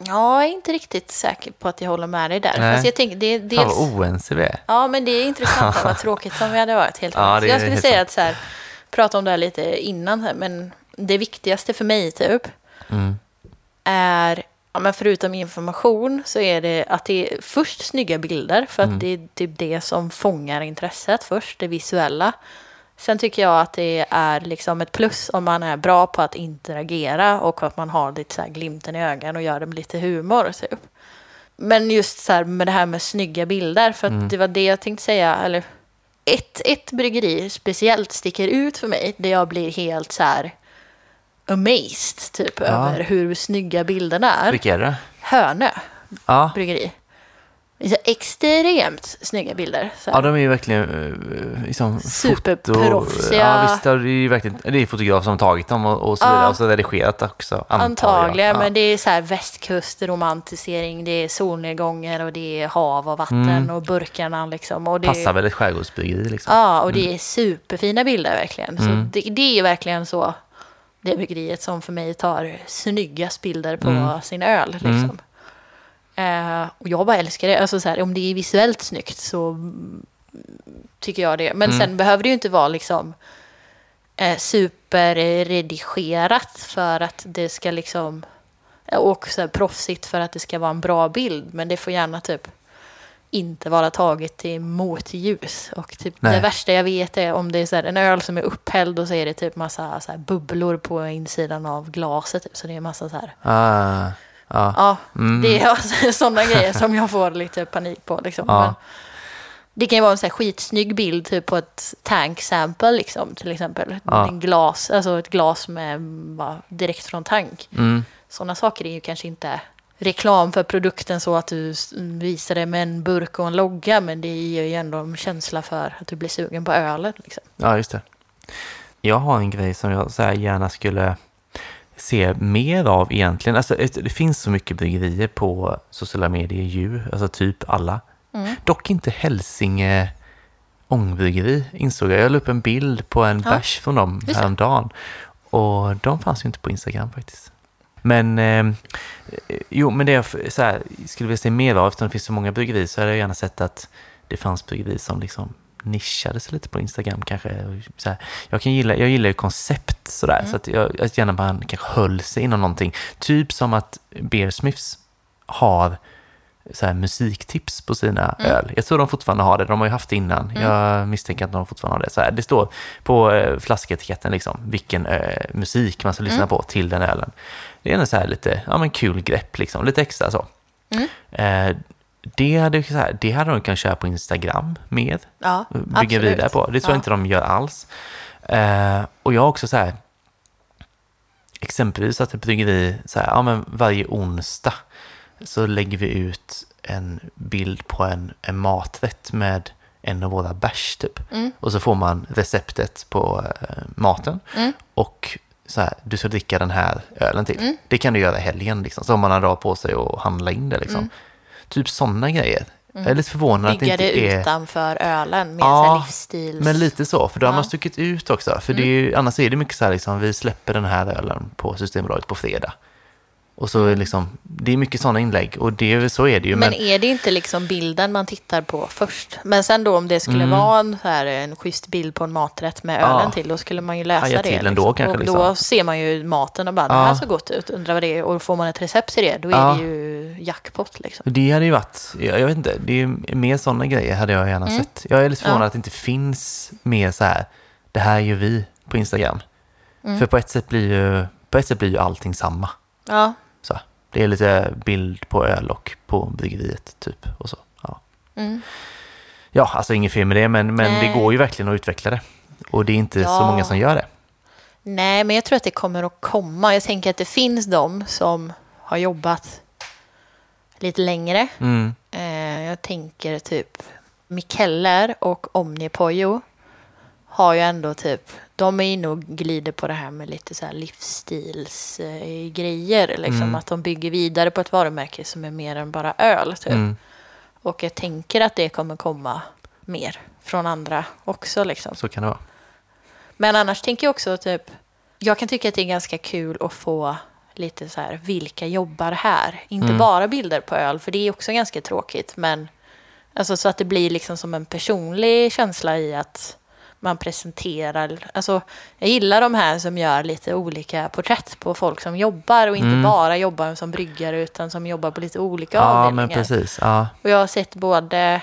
Jag är inte riktigt säker på att jag håller med dig där. Nej. Fast jag tänker, det är Fan dels... vad oense vi är. Ja, men det är intressant. Vad tråkigt om vi hade varit helt Ja, det Jag skulle säga sant. att så här, prata om det här lite innan här, men det viktigaste för mig typ Mm. är, ja, men förutom information, så är det att det är först snygga bilder, för att Mm. det är typ det som fångar intresset först, det visuella. Sen tycker jag att det är liksom ett plus om man är bra på att interagera och att man har lite så glimten i ögat och gör det med lite humor. Typ. Men just så här med det här med snygga bilder, för Mm. det var det jag tänkte säga. Eller, ett, ett bryggeri speciellt sticker ut för mig, där jag blir helt så här amazed typ, Ja. över hur snygga bilderna är. Vilka är det? Hönö Ja. bryggeri. Så extremt snygga bilder. Så. Ja, de är ju verkligen uh, liksom Superproffsiga. Ja, visst, det är ju verkligen, det är fotograf som tagit dem och, och så Ja. vidare. Och så redigerat också, Antagligen. Ja. men det är så här västkustromantisering, det är solnedgångar och det är hav och vatten och burkarna liksom. Och det, Mm. Passar väl ett skärgårdsbryggeri liksom. Ja, och det är superfina bilder verkligen. Så Mm. det, det är verkligen så, det bryggeriet som för mig tar snyggast bilder på Mm. sin öl. Liksom. Eh, och jag bara älskar det. Alltså så här, om det är visuellt snyggt så tycker jag det. Men Mm. sen behöver det ju inte vara liksom eh, superredigerat för att det ska liksom... Och så här proffsigt för att det ska vara en bra bild. Men det får gärna typ inte vara taget i motljus. Och typ Nej. det värsta jag vet är om det är så här en öl som är upphälld och så är det typ massa så här bubblor på insidan av glaset. Typ. Så det är massa så här. Ah, ja. Ja, Mm. det är sådana grejer som jag får lite panik på. Liksom. Ja. Det kan ju vara en så här skitsnygg bild typ på ett tank sample liksom, till exempel. Ja. En glas, alltså ett glas med bara, direkt från tank. Mm. Sådana saker är ju kanske inte reklam för produkten så att du visar det med en burk och en logga. Men det ger ju ändå en känsla för att du blir sugen på ölen. Liksom. Ja, just det. Jag har en grej som jag så gärna skulle se mer av egentligen. Alltså, det finns så mycket bryggerier på sociala medier ju, alltså typ alla. Mm. Dock inte Hälsinge ångbryggeri, insåg jag. Jag la upp en bild på en Ja. bärs från dem häromdagen. Och de fanns ju inte på Instagram faktiskt. Men, eh, jo, men det jag så här, skulle vilja se mer av, eftersom det finns så många bryggerier, så hade jag gärna sett att det fanns bryggerier som liksom nischade sig lite på Instagram kanske. Så här, jag, kan gilla, jag gillar ju koncept sådär, så att jag, att gärna man kanske höll sig inom någonting. Typ som att Beersmiths har så här musiktips på sina öl. Jag tror de fortfarande har det, de har ju haft det innan. Jag misstänker att de fortfarande har det. Så här, det står på eh, flasketiketten liksom, vilken eh, musik man ska lyssna på till den ölen. Det är en så här lite, ja men kul grepp liksom, lite extra så. Eh, det hade, så här, det hade de kunnat köra på Instagram mer Ja, bygga absolut. vidare på. Det tror jag Ja. inte de gör alls. Eh, och jag har också så här, exempelvis att ett bryggeri, så här, ja men varje onsdag så lägger vi ut en bild på en, en maträtt med en av våra bärs typ. Mm. Och så får man receptet på eh, maten och så här, du ska dricka den här ölen till. Mm. Det kan du göra helgen liksom, så om man har dag på sig att handla in det liksom. Typ sådana grejer. Jag är lite förvånad att det inte det är... utanför ölen med Ja, livsstils... Men lite så, för då har Ja. man stuckit ut också. För det är ju, annars är det mycket så här liksom, vi släpper den här ölen på Systembolaget på fredag. Och så liksom, det är mycket sådana inlägg och det, så är det ju. Men Men, är det inte liksom bilden man tittar på först? Men sen då om det skulle vara en, så här, en schysst bild på en maträtt med Mm. Ja. ölen till, då skulle man ju läsa Haja det. till ändå kanske, Och liksom. då ser man ju maten och bara, det Ja. här ser gott ut, undrar vad det är. Och får man ett recept till det, då är Ja. det ju jackpot liksom. det hade ju varit, jag, jag vet inte, det är mer sådana grejer hade jag gärna sett. Jag är lite förvånad Mm. Att det inte finns mer så här, det här gör vi på Instagram. Mm. För på ett sätt blir ju, på ett sätt blir ju allting samma. Ja, Så. Det är lite bild på öl och på bryggeriet typ. Och så. Ja. Mm. ja, alltså inget fel med det, men, men det går ju verkligen att utveckla det. Och det är inte så Ja. många som gör det. nej men jag tror att det kommer att komma. Jag tänker att det finns de som har jobbat lite längre. Mm. Eh, jag tänker typ Mikeller och Omnipojo har ju ändå typ, de är inne och glider på det här med lite så här livsstilsgrejer. Eh, liksom. Mm. Att de bygger vidare på ett varumärke som är mer än bara öl. Typ. Mm. Och jag tänker att det kommer komma mer från andra också. Liksom. Så kan det vara. Men annars tänker jag också typ, jag kan tycka att det är ganska kul att få lite så här, vilka jobbar här? Inte Mm. bara bilder på öl, för det är också ganska tråkigt, men alltså så att det blir liksom som en personlig känsla i att man presenterar, alltså jag gillar de här som gör lite olika porträtt på folk som jobbar och inte Mm. bara jobbar som bryggare utan som jobbar på lite olika Ja, avdelningar. men precis. Ja. Och jag har sett både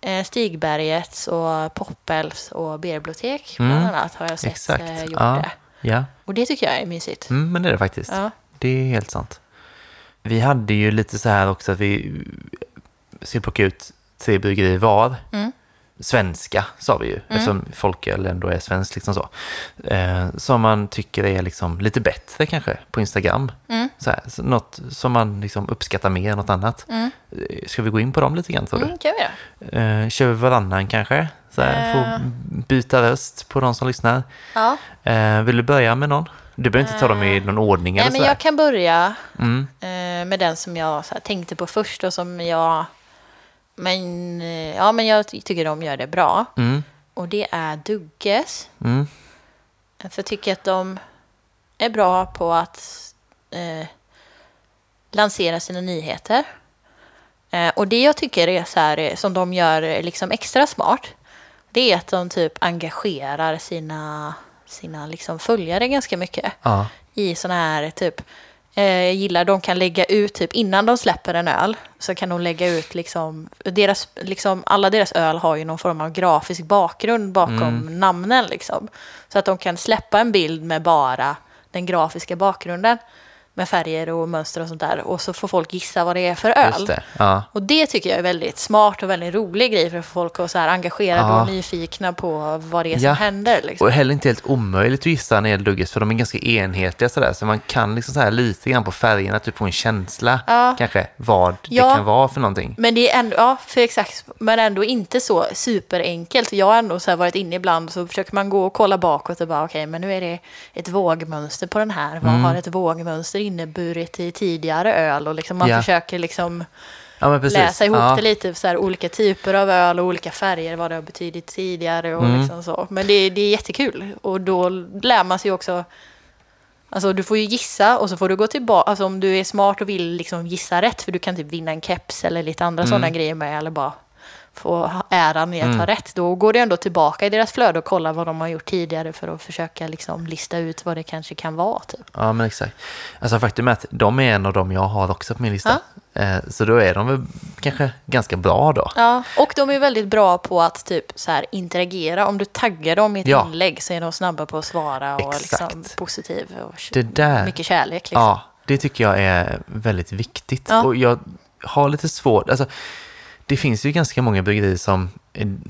eh, Stigbergets och Poppels och Berbibliotek bland Mm, annat har jag sett Exakt. eh, gjort Ja. det. ja. Och det tycker jag är mysigt. Mm, men det är det faktiskt. Ja. Det är helt sant. Vi hade ju lite så här också att vi skulle plocka ut tre bryggerier var. Mm. Svenska sa vi ju, eftersom folköl ändå är svenskt liksom så. Eh, som man tycker är liksom lite bättre kanske på Instagram. Mm. Så här, något som man liksom uppskattar mer än något annat. Mm. Eh, Ska vi gå in på dem lite grann tror du? Mm, kan vi. Eh, kör vi varannan kanske? Så här, Eh. Få byta röst på de som lyssnar. Ja. Eh, vill du börja med någon? Du behöver inte ta dem i någon ordning Nej, eller men så. jag kan börja Mm. eh, med den som jag här, tänkte på först och som jag... Men, eh, ja, men jag ty- tycker de gör det bra. Mm. Och det är Dugges. Mm. För jag tycker att de är bra på att eh, lansera sina nyheter. Eh, och det jag tycker är så här, eh, som de gör eh, liksom extra smart, det är att de typ engagerar sina, sina liksom följare ganska mycket Ja. i såna här typ eh, gillar, de kan lägga ut, typ innan de släpper en öl, så kan de lägga ut liksom, deras, liksom alla deras öl har ju någon form av grafisk bakgrund bakom namnen liksom. Så att de kan släppa en bild med bara den grafiska bakgrunden med färger och mönster och sånt där. Och så får folk gissa vad det är för öl. Just det. Ja. Och det tycker jag är väldigt smart och väldigt rolig grej för att få folk att så här engagerade Ja. och nyfikna på vad det är som Ja. händer. Liksom. Och heller inte helt omöjligt att gissa när det gäller Duggis, för de är ganska enhetliga sådär. Så man kan liksom så här lite grann på färgerna typ få en känsla, kanske, vad det kan vara för någonting. Men det är ändå, ja, för exakt, men ändå inte så superenkelt. Jag har ändå så varit inne ibland så försöker man gå och kolla bakåt och bara okej, men nu är det ett vågmönster på den här. Vad Mm. har ett vågmönster inneburit i tidigare öl? Och liksom man Ja. försöker liksom Ja, läsa ihop ja. det lite, så här, olika typer av öl och olika färger, vad det har betydit tidigare och Mm. liksom så. Men det, det är jättekul och då lär man sig också Alltså du får ju gissa och så får du gå tillbaka, alltså om du är smart och vill liksom gissa rätt, för du kan typ vinna en keps eller lite andra sådana grejer med, eller bara få äran i att ha rätt. Då går det ändå tillbaka i deras flöde och kolla vad de har gjort tidigare för att försöka liksom lista ut vad det kanske kan vara. Typ. Ja, men exakt. Alltså faktum är att de är en av dem jag har också på min lista. Eh, så då är de väl kanske ganska bra då. Ja, och de är väldigt bra på att typ så här interagera. Om du taggar dem i ett Ja. inlägg så är de snabba på att svara och liksom positiv och Det där, mycket kärlek. Liksom. ja, det tycker jag är väldigt viktigt. Ja. Och jag har lite svårt, alltså det finns ju ganska många bryggerier som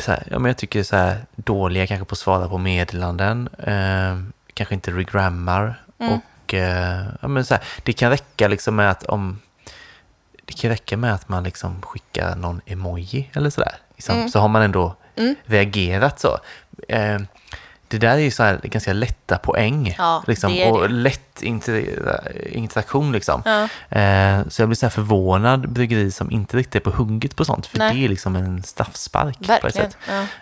här, ja, men jag tycker så här, dåliga kanske på att svara på meddelanden, eh, kanske inte regrammar Mm. och eh, ja, men så här, det kan räcka liksom med att om det kan räcka med att man liksom skickar någon emoji eller sådär. Liksom, Mm. Så har man ändå reagerat så. Eh, det där är ju så här ganska lätta poäng. Ja, liksom, det och lätt inter- interaktion liksom. Ja. Eh, så jag blir så här förvånad bryggeri som inte riktigt är på hugget på sånt. För Nej. det är liksom en straffspark på ett Verkligen. sätt.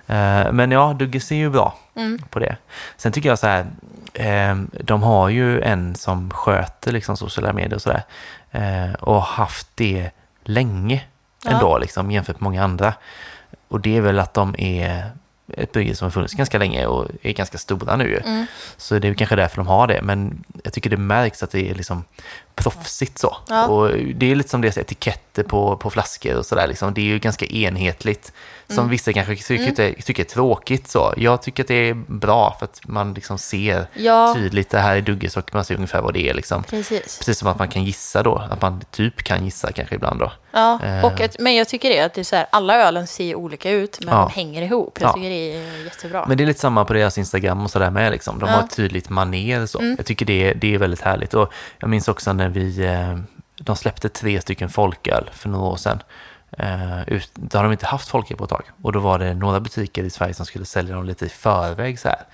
Ja. Eh, men ja, Duggis är ju bra Mm. på det. Sen tycker jag så här, eh, de har ju en som sköter liksom sociala medier och sådär. Och haft det länge ändå, liksom, jämfört med många andra. Och det är väl att de är ett bygge som har funnits ganska länge och är ganska stora nu. Mm. Så det är kanske därför de har det. Men jag tycker det märks att det är liksom proffsigt så. Ja. Och det är lite som deras etiketter på, på flaskor och sådär. Liksom. Det är ju ganska enhetligt. Som Mm. vissa kanske tycker, tycker är tråkigt så. Jag tycker att det är bra för att man liksom ser Ja. tydligt det här är Dugges och man ser ungefär vad det är liksom. Precis. Precis som att man kan gissa då. Att man typ kan gissa kanske ibland då. Ja, Eh. och att, men jag tycker det att det är så här, alla ölen ser olika ut, men Ja. de hänger ihop. Jag Ja. tycker det är jättebra. Men det är lite samma på deras Instagram och sådär med. Liksom. De. Mm. har ett tydligt maner så. Jag tycker det, det är väldigt härligt. Och jag minns också när vi, eh, de släppte tre stycken folköl för några år sedan. Eh, ut, då har de inte haft folköl på ett tag. Och då var det några butiker i Sverige som skulle sälja dem lite i förväg så här.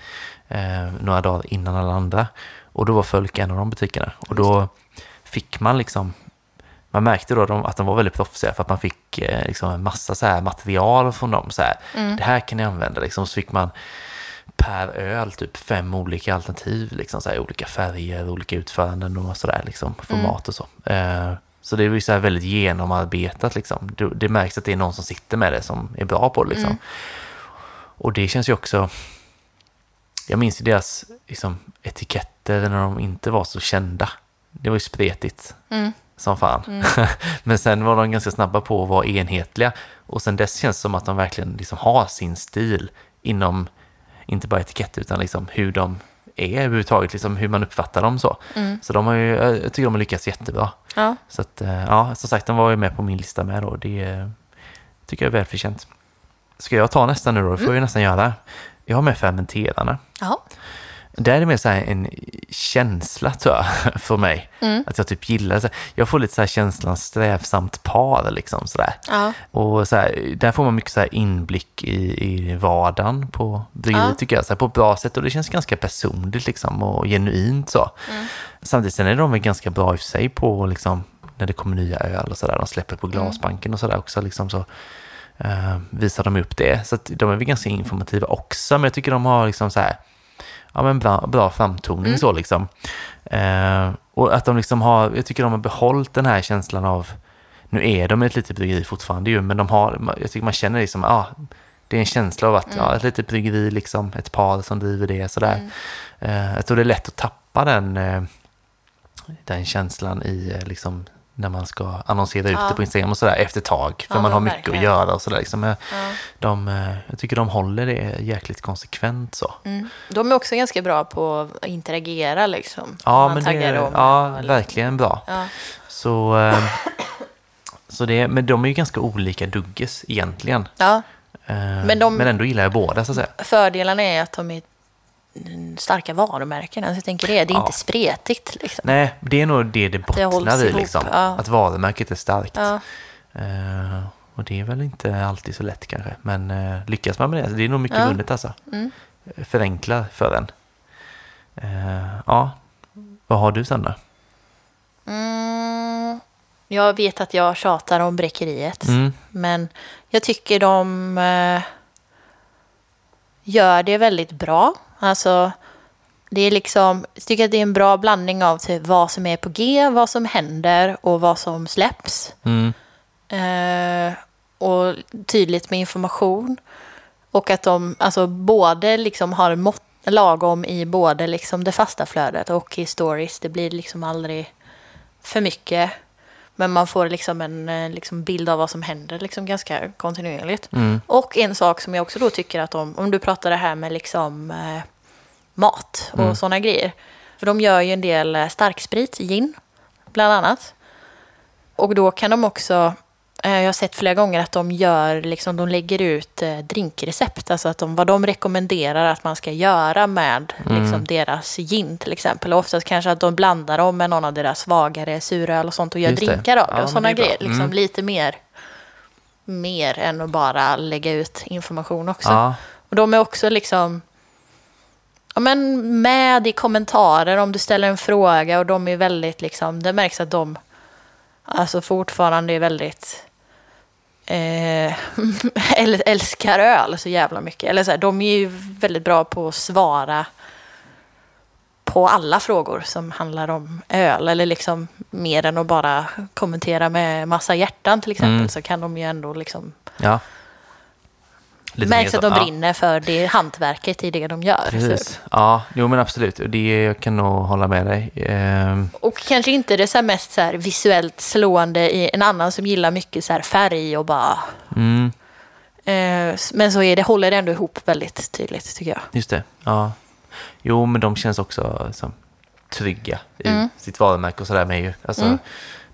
Eh, några dagar innan alla andra. Och då var Fölk en av de butikerna. Och då fick man liksom man märkte då att de var väldigt proffsiga för att man fick liksom en massa så här material från dem. Så här, Det här kan ni använda. Liksom, så fick man per öl typ fem olika alternativ. Liksom, så här, olika färger, olika utföranden och sådär. Liksom, format och så. Eh, så det är ju så här väldigt genomarbetat. Liksom. Det, det märks att det är någon som sitter med det som är bra på det. Liksom. Och det känns ju också... Jag minns ju deras liksom, etiketter när de inte var så kända. Det var ju spretigt Mm. som fan. Men sen var de ganska snabba på att vara enhetliga. Och sen dess känns det som att de verkligen liksom har sin stil inom, inte bara etikett, utan liksom hur de är överhuvudtaget, liksom hur man uppfattar dem så. Så de har ju, jag tycker de har lyckats jättebra. Ja. Så att, eh, ja, som sagt, de var ju med på min lista med då. Det eh, tycker jag är välförtjänt. Ska jag ta nästa nu då? Det får jag ju nästan göra. Jag har med fermenterarna. Ja. Det är mer så här en känsla tror jag, för mig. Att jag typ gillar det. Jag får lite så här känslan strävsamt par liksom sådär. Ja. Och så här, där får man mycket så här inblick i, i vardagen på bryggeriet Ja. tycker jag. Så här, på ett bra sätt och det känns ganska personligt liksom och genuint så. Samtidigt sen är de väl ganska bra i sig på liksom när det kommer nya öl och sådär. De släpper på glasbanken och sådär också liksom så. eh, visar de upp det. Så de är väl ganska informativa också. Men jag tycker de har liksom så här ja, men bra, bra framtoning så liksom. Eh, och att de liksom har, jag tycker de har behållit den här känslan av, nu är de ett litet bryggeri fortfarande ju, men de har, jag tycker man känner liksom, ja, det är en känsla av att, ja, ett litet bryggeri liksom, ett par som driver det sådär. Eh, jag tror det är lätt att tappa den, eh, den känslan i eh, liksom, när man ska annonsera ut Ja. det på Instagram och sådär efter ett tag. För Ja, man har mycket verkligen. att göra och sådär. Liksom. Ja. De, eh, jag tycker de håller det jäkligt konsekvent så. Mm. De är också ganska bra på att interagera liksom. Ja, men det dem ja, verkligen bra. Så, eh, så det, men de är ju ganska olika dugges egentligen. ja. Eh, Men de- men ändå gillar jag båda så att säga. Fördelarna är att de är starka varumärken. Alltså, jag tänker det, det är Ja. inte spretigt liksom. Nej, det är nog det det det bottnar i. ihop, Liksom. ja. Att varumärket är starkt. Ja. Eh, och det är väl inte alltid så lätt kanske. Men eh, lyckas man med det, det är nog mycket Ja. vunnet alltså. Mm. Förenklar för en. Eh, ja, vad har du sen då? Mm. Jag vet att jag tjatar om bräckeriet. Mm. Men jag tycker de eh, gör det väldigt bra. Alltså, det är liksom, jag tycker att det är en bra blandning av typ vad som är på G, vad som händer och vad som släpps. Mm. Eh, och tydligt med information. Och att de alltså, både liksom har mått, lagom i både liksom det fasta flödet och i stories. Det blir liksom aldrig för mycket. Men man får liksom en eh, liksom bild av vad som händer liksom ganska kontinuerligt. Mm. Och en sak som jag också då tycker att de, om du pratar det här med liksom eh, mat och Mm. sådana grejer. För de gör ju en del eh, starksprit, gin bland annat. Och då kan de också, jag har sett flera gånger att de gör, liksom, de lägger ut eh, drinkrecept. Alltså att de, vad de rekommenderar att man ska göra med Mm. liksom, deras gin till exempel. Och oftast kanske att de blandar dem med någon av deras svagare suröl och sånt och gör Just drinkar av Ja, det. men och sådana grejer. Liksom, Mm. Lite mer, mer än att bara lägga ut information också. Ja, Och de är också liksom ja, men med i kommentarer om du ställer en fråga och de är väldigt liksom, det märks att de alltså fortfarande är väldigt eh, äl- älskar öl så jävla mycket. Eller så här, de är ju väldigt bra på att svara på alla frågor som handlar om öl. Eller liksom mer än att bara kommentera med massa hjärtan till exempel. Mm. Så kan de ju ändå liksom ja. Lite märks mer att så. de Ja. brinner för det hantverket i det de gör. Precis. typ. Ja, jo men absolut. Det, jag kan nog hålla med dig. Ehm, Och kanske inte det så mest så visuellt slående i en annan som gillar mycket så här färg och bara... mm, Eh, men så är det, håller det ändå ihop väldigt tydligt tycker jag. just det. Ja. Jo, men de känns också som trygga i Mm. sitt varumärke och sådär med ju. Alltså, Mm.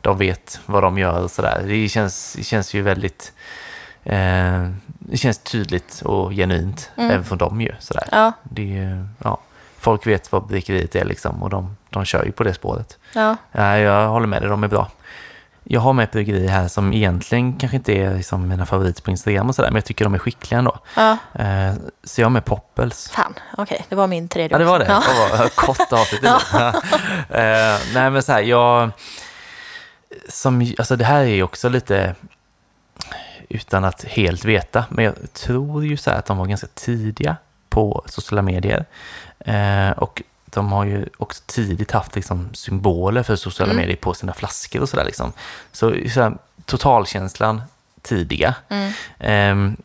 De vet vad de gör och sådär. Det känns, det känns ju väldigt... Eh, det känns tydligt och genuint Mm. även från dem ju. Sådär. Ja, Det är, ja, folk vet vad bryggeriet är liksom och de, de kör ju på det spåret. ja. Ja, jag håller med dig, de är bra. Jag har med ett bryggeri här som egentligen kanske inte är liksom mina favoriter på Instagram och sådär, men jag tycker de är skickliga ändå. ja. Eh, så jag har med Poppels. Fan, okej, det var min tredje Ja, det var det. Ja. Vad kort avsnitt. Ja. eh, nej, men så här, jag... Som, alltså det här är ju också lite utan att helt veta, men jag tror ju så här att de var ganska tidiga på sociala medier. Eh, och de har ju också tidigt haft liksom symboler för sociala Mm. medier på sina flaskor och sådär. Liksom. Så, så här, totalkänslan tidiga. Mm. Ehm,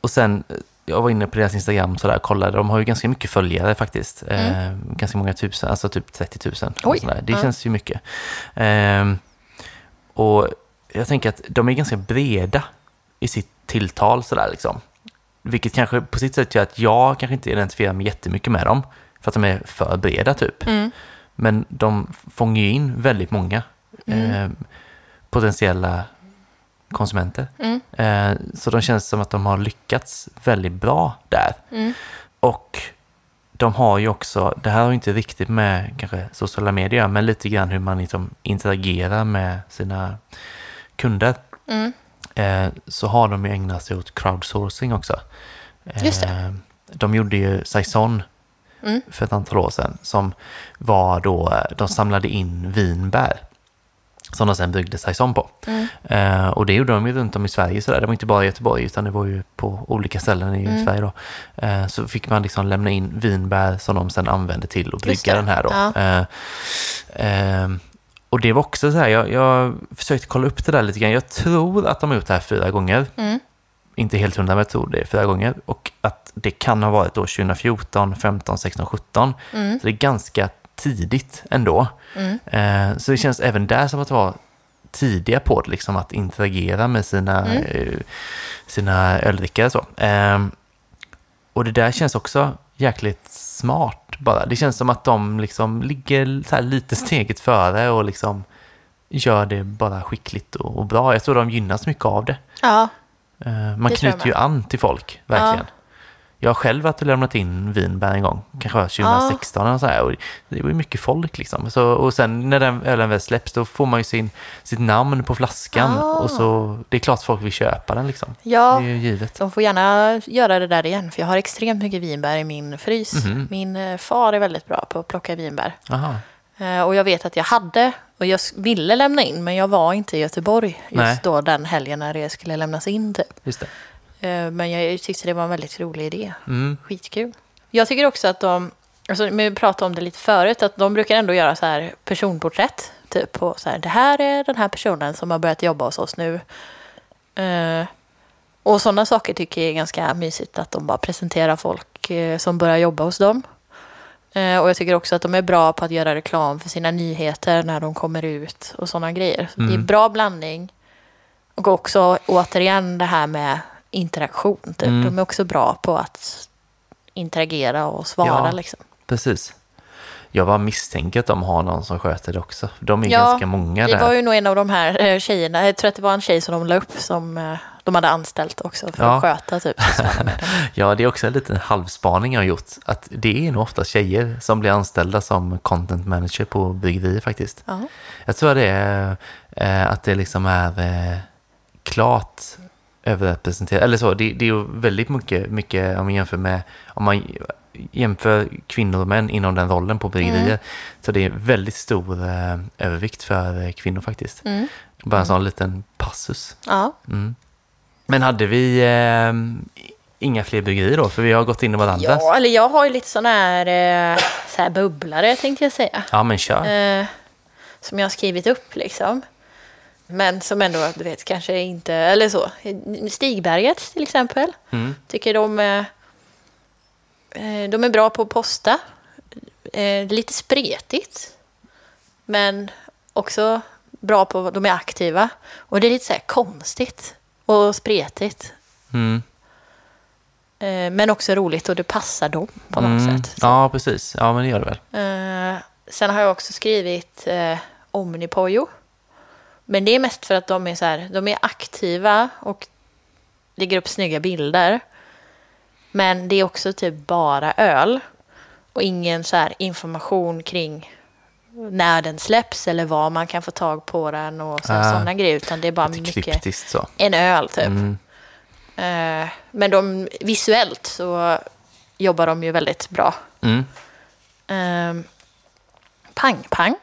och sen, eh, jag var inne på deras Instagram sådär, kollade, de har ju ganska mycket följare faktiskt. Ehm, ganska många tusen, alltså typ 30 000. och Mm. Oj. Det ja. känns ju mycket. Ehm, och jag tänker att de är ganska breda i sitt tilltal sådär liksom. Vilket kanske på sitt sätt gör att jag kanske inte identifierar mig jättemycket med dem. För att de är för breda typ. Mm. Men de fångar ju in väldigt många Mm. eh, potentiella konsumenter. Mm. Eh, så de känns som att de har lyckats väldigt bra där. Mm. Och de har ju också, det här har ju inte riktigt med kanske sociala medier men lite grann hur man liksom interagerar med sina kunder. Eh, så har de ju ägnat sig åt crowdsourcing också. Just det. Eh, de gjorde ju Saison Mm. för ett antal år sedan som var då, eh, de samlade in vinbär som de sen byggde Saison på. Mm. Eh, och det gjorde de ju runt om i Sverige sådär. Det var inte bara i Göteborg utan det var ju på olika ställen i Mm. Sverige då. Eh, så fick man liksom lämna in vinbär som de sen använde till att brygga den här då. Ja. Eh, ehm, och det var också så här, jag, jag försökte kolla upp det där lite grann. Jag tror att de har gjort det här fyra gånger. Mm. Inte helt hundra, men jag tror det är fyra gånger. Och att det kan ha varit då 2014, 15, 16, 17. Mm. Så det är ganska tidigt ändå. Eh, så det känns även där som att vara tidiga på det, liksom att interagera med sina, eh, sina öldrickare. Så. Eh, och det där känns också jäkligt smart bara. Det känns som att de liksom ligger lite steget före och liksom gör det bara skickligt och, och bra. Jag tror de gynnas mycket av det. Ja, Eh, man Det knyter ju an till folk, verkligen. Jag har själv varit och lämnat in vinbär en gång, kanske var 2016 och så här, och det var ju mycket folk liksom. Så, och sen när den ölen väl släpps då får man ju sin, sitt namn på flaskan Ah. och så, det är klart folk vill köpa den liksom. ja. Det är ju givet. De får gärna göra det där igen, för jag har extremt mycket vinbär i min frys. Mhm. Min eh, far är väldigt bra på att plocka vinbär. Aha. Eh, Och jag vet att jag hade, och jag ville lämna in, men jag var inte i Göteborg just Nej. då den helgen när det skulle lämnas in. Typ. Just det. Eh, Men jag tyckte det var en väldigt rolig idé. Mm. Skitkul. Jag tycker också att de, alltså vi pratade om det lite förut, att de brukar ändå göra så här personporträtt. Typ på så här, det här är den här personen som har börjat jobba hos oss nu. Eh, och sådana saker tycker jag är ganska mysigt, att de bara presenterar folk eh, som börjar jobba hos dem. Eh, och jag tycker också att de är bra på att göra reklam för sina nyheter när de kommer ut och sådana grejer. Så Det är Mm. bra blandning. Och också återigen det här med interaktion. Typ. Mm. De är också bra på att interagera och svara. Ja. Liksom. Precis. Jag bara misstänker att de har någon som sköter det också. De är Ja, ganska många Det där. var ju nog en av de här eh, tjejerna, jag tror att det var en tjej som de la upp som eh, de hade anställt också för Ja. att sköta typ. Ja, det är också en liten halvspaning jag har gjort. Att det är nog ofta tjejer som blir anställda som content manager på bryggerier faktiskt. Ja. Jag tror det är eh, att det liksom är klart överrepresenterat. Eller så, det, det är ju väldigt mycket, mycket om man jämför med om man jämför kvinnor och män inom den rollen på bryggerier. Mm. Så det är väldigt stor eh, övervikt för eh, kvinnor faktiskt. Mm. Bara en sån liten passus. ja. Mm. Men hade vi eh, inga fler bryggerier då? För vi har gått in i varandras. ja, eller jag har ju lite sådana här, eh, så här bubblare tänkte jag säga. Ja, men kör. Eh, som jag har skrivit upp liksom. Men som ändå, du vet, kanske inte, eller så. Stigberget till exempel. Mm. Tycker de, eh, eh, de är bra på att posta. Eh, lite spretigt. Men också bra på, de är aktiva. Och det är lite så här konstigt och spretigt. Mm. Men också roligt och det passar dem på något Mm. sätt. Så. Ja, precis. Ja, men det gör det väl. Sen har jag också skrivit eh, Omnipojo. Men det är mest för att de är, så här, de är aktiva och lägger upp snygga bilder. Men det är också typ bara öl. Och ingen så här information kring när den släpps eller var man kan få tag på den och så- Ah, sådana grejer. Utan det är bara mycket så. en öl typ. Mm. Eh, men de, visuellt så jobbar de ju väldigt bra. Mm. Um, pang Pang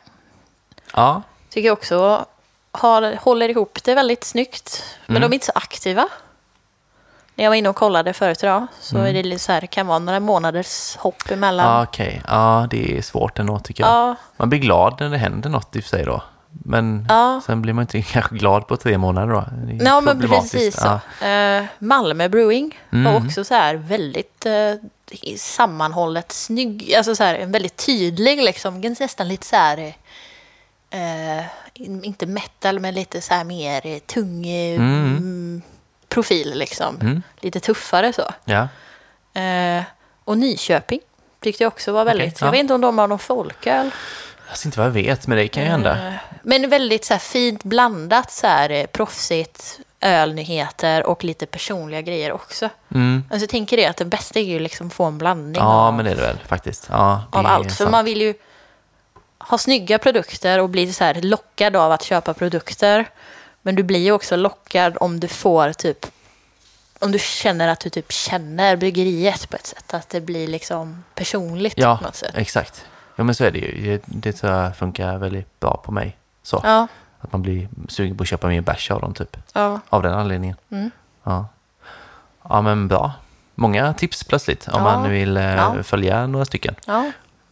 Ja, tycker jag också har, håller ihop det väldigt snyggt. Men Mm. de är inte så aktiva. När jag var inne och kollade förut idag så Mm. är det så här, det kan vara några månaders hopp ja emellan. okej. Ja, det är svårt ändå tycker jag. Ja, Man blir glad när det händer något i och för sig då. Men sen blir man inte kanske glad på tre månader då. Ja men precis så. Eh, Malmö Brewing var Mm. också så här väldigt eh, sammanhållet snygg. Alltså så här en väldigt tydlig liksom. Nästan lite så här. Eh, inte metal men lite så här mer tung eh, Mm. mm, profil liksom. Mm. Lite tuffare så. ja. Eh, och Nyköping tyckte jag också var väldigt. Ja. Jag vet inte om de har någon folköl. Jag vet inte vad jag vet, men det kan ju hända. Eh, Men väldigt så här fint blandat så här eh, proffsigt, ölnyheter och lite personliga grejer också. Mm. Alltså jag tänker det att det bästa är ju liksom få en blandning Ja, av, men det är det väl faktiskt. Ja, av allt. För man vill ju ha snygga produkter och bli så här lockad av att köpa produkter. Men du blir ju också lockad om du får typ om du känner att du typ känner bryggeriet på ett sätt. Att det blir liksom personligt Ja, på något sätt. exakt. Ja, men så är det ju. Det, tror jag funkar väldigt bra på mig. Så. Ja, Att man blir sugen på att köpa mer bärs av dem, typ. ja. Av den anledningen. Mm. Ja. ja, men bra. Många tips plötsligt om Ja. man vill eh, Ja. följa några stycken.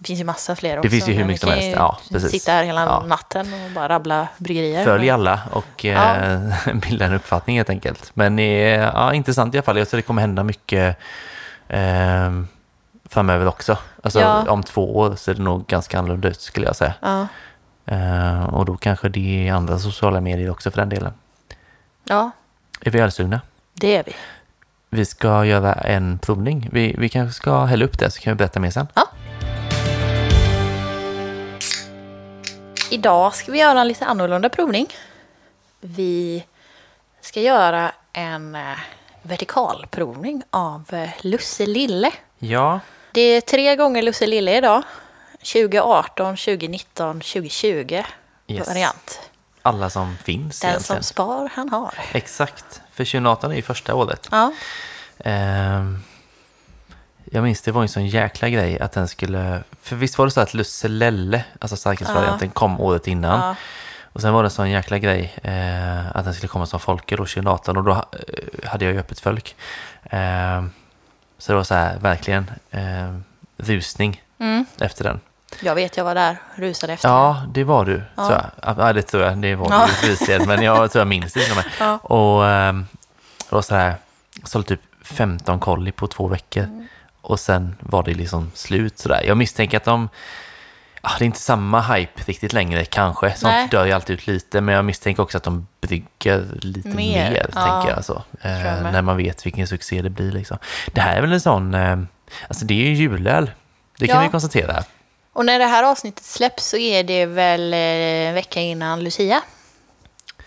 Det finns ju massa fler också. finns ju hur mycket som helst. Ja, precis. Sitta här hela Ja. natten och bara rabbla bryggerier. Följ alla och Ja. eh, bilda en uppfattning helt enkelt. Men eh, ja, intressant i alla fall. Jag tror det kommer hända mycket eh, framöver också. Alltså Ja. om två år ser det nog ganska annorlunda ut skulle jag säga. Ja. Eh, och då kanske det är andra sociala medier också för den delen. ja, Är vi ölsugna? det är vi. Vi ska göra en provning. Vi, vi kanske ska hälla upp det så kan vi berätta mer sen. Ja. Idag ska vi göra en lite annorlunda provning. Vi ska göra en eh, vertikalprovning av eh, Lusse Lille. Ja, Det är tre gånger Lusse Lille idag. 2018, 2019, 2020 Yes. variant. alla som finns Den egentligen. som spar, han har. Exakt, för 2018 är ju första året. Ja, Ehm, jag minns det var en sån jäkla grej att den skulle... För visst var det så att Lusselelle, alltså starkölsvarianten, kom året innan. ja, Och sen var det en sån jäkla grej eh, att den skulle komma som folköl då 2018 och då eh, hade jag ju öppet fölk. Eh, så det var så här verkligen eh, rusning mm. efter den. jag vet, jag var där, rusade efter. Ja, det var du, Ja. tror jag. Ja, det tror jag. Det var Ja. du rusad, men jag tror jag minns det med. Ja. Och eh, det var så här, sålde typ 15 kolli på två veckor. Mm. Och sen var det liksom slut sådär. Jag misstänker att de, ja, det är inte samma hype riktigt längre kanske. Sånt Nej. dör ju alltid ut lite, men jag misstänker också att de brygger lite Mer, mer, ja. tänker jag. Så, jag eh, med. när man vet vilken succé det blir liksom. Det här är väl en sån, eh, alltså det är ju julöl. Det kan Ja. vi konstatera. Och när det här avsnittet släpps så är det väl eh, en vecka innan Lucia.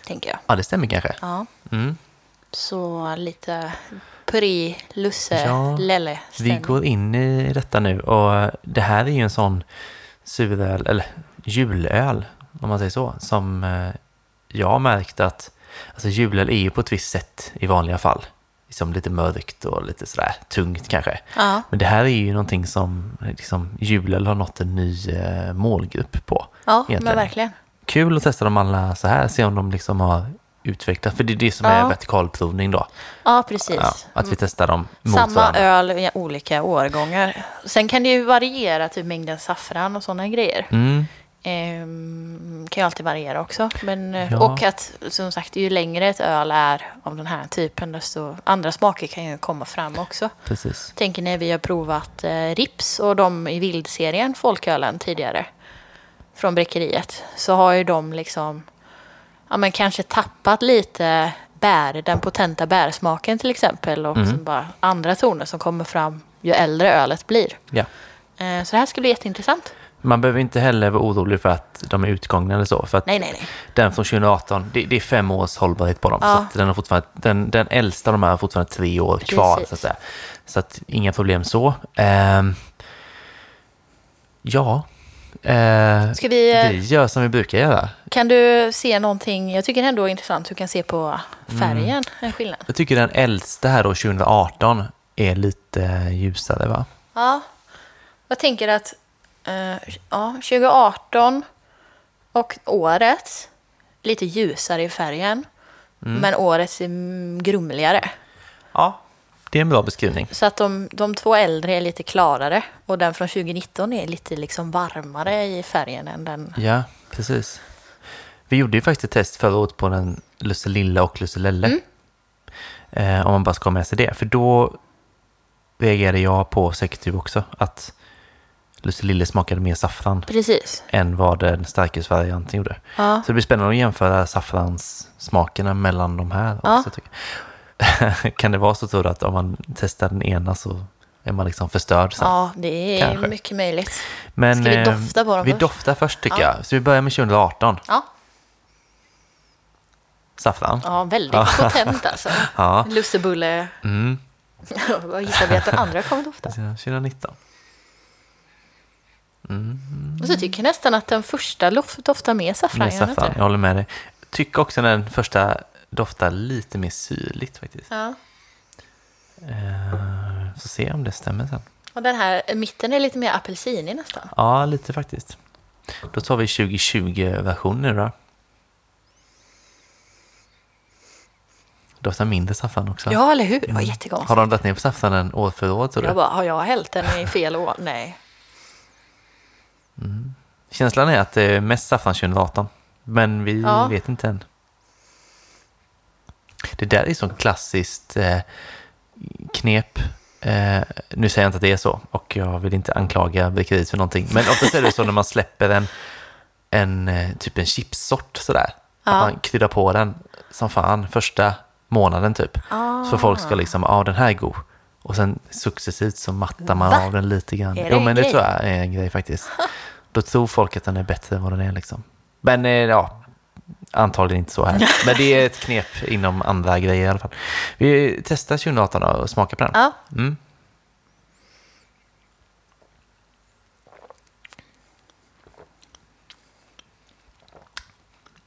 Tänker jag. Ja, det stämmer kanske. Ja. Mm. Så lite pri, lusse, Ja, lelle Vi går in i detta nu och det här är ju en sån suröl, eller julöl om man säger så, som eh, jag har märkt att alltså julöl är ju på ett visst sätt i vanliga fall. Liksom lite mörkt och lite sådär tungt kanske. Ja, Men det här är ju någonting som liksom, julöl har nått en ny eh, målgrupp på. ja Egentligen. men verkligen. Kul att testa dem alla så här, se om de liksom har utvecklats. För det är det som Ja. är vertikalprovning då. Ja, precis. Ja, att vi testar dem mot Samma varandra. öl i olika årgångar. Sen kan det ju variera, typ mängden saffran och sådana grejer. Mm. Ehm, kan ju alltid variera också. Men, eh, Ja. Och att som sagt, ju längre ett öl är av den här typen, desto andra smaker kan ju komma fram också. Precis. Tänker när vi har provat eh, Rips och de i vildserien, folkölen tidigare, från bräckeriet, så har ju de liksom, ja men kanske tappat lite bär, den potenta bärsmaken till exempel och Mm. bara andra toner som kommer fram ju äldre ölet blir. Ja. Eh, så det här skulle bli jätteintressant. Man behöver inte heller vara orolig för att de är utgångna eller så. För Nej, nej, nej. den från 2018, det, det är fem års hållbarhet på dem. Ja. Så den, har fortfarande, den, den äldsta av de här har fortfarande tre år kvar. Precis. Så att, säga. så att inga problem så. Ehm, ja. Eh, Ska vi, eh, vi gör som vi brukar göra. kan du se någonting, jag tycker det ändå är intressant, du kan se på Mm. färgen, en skillnad. Jag tycker den äldsta här då, 2018, är lite ljusare va? Ja, jag tänker att eh, ja, 2018 och året lite ljusare i färgen. Men årets är mm, grumligare. Ja. Det är en bra beskrivning. Så att de, de två äldre är lite klarare. Och den från 2019 är lite liksom varmare i färgen än den. Ja, precis. Vi gjorde ju faktiskt ett test förra året på den Lusselilla och Lusselelle. Eh, om man bara ska ha med sig det. För då reagerade jag på säkert du också att Lusselille smakade mer saffran Precis. än vad den starkölsvarianten gjorde. Ja. Så det blir spännande att jämföra saffranssmakerna mellan de här Ja. också. tycker jag. kan det vara så tror du att om man testar den ena så är man liksom förstörd sen? Ja, det är Kanske. mycket möjligt. Men, Ska vi eh, dofta på dem Vi först? doftar först tycker Ja. jag. Så vi börjar med 2018. Ja, Saffran. ja väldigt potent alltså. Ja. Lussebulle. Mm. Vad gissar vi att den andra kommer dofta? 2019. Och så tycker jag nästan att den första doftar mer saffran. Den saffran, jag håller med dig. Tycker också den första doftar lite mer syrligt faktiskt. Ja. Eh, så se om det stämmer sen. Och den här mitten är lite mer apelsinig nästan. Ja, lite faktiskt. Då tar vi 2020-versionen då. Doftar mindre saffran också. Ja, eller hur? Det var jättekonstigt. Har de dragit ner på saffranen år för år tror Jag du? bara, har jag hällt den i fel år? Nej. Känslan är att det är mest saffran 2018. Men vi Ja. vet inte än. Det där är sånt klassiskt eh, knep Eh, nu säger jag inte att det är så och jag vill inte anklaga Bäckeriet för någonting. Men oftast är det så när man släpper en, en eh, typ en chipssort sådär. Ja. Att man kryddar på den som fan första månaden typ. Så folk ska liksom, ja den här är god. Och sen successivt så mattar man Va? av den lite grann. Är det jo en men det grej? tror jag är en grej faktiskt. Då tror folk att den är bättre än vad den är liksom. Men eh, ja, antagligen inte så här. Men det är ett knep inom andra grejer i alla fall. Vi testar 2018 då och smakar på den. Ja. Mm.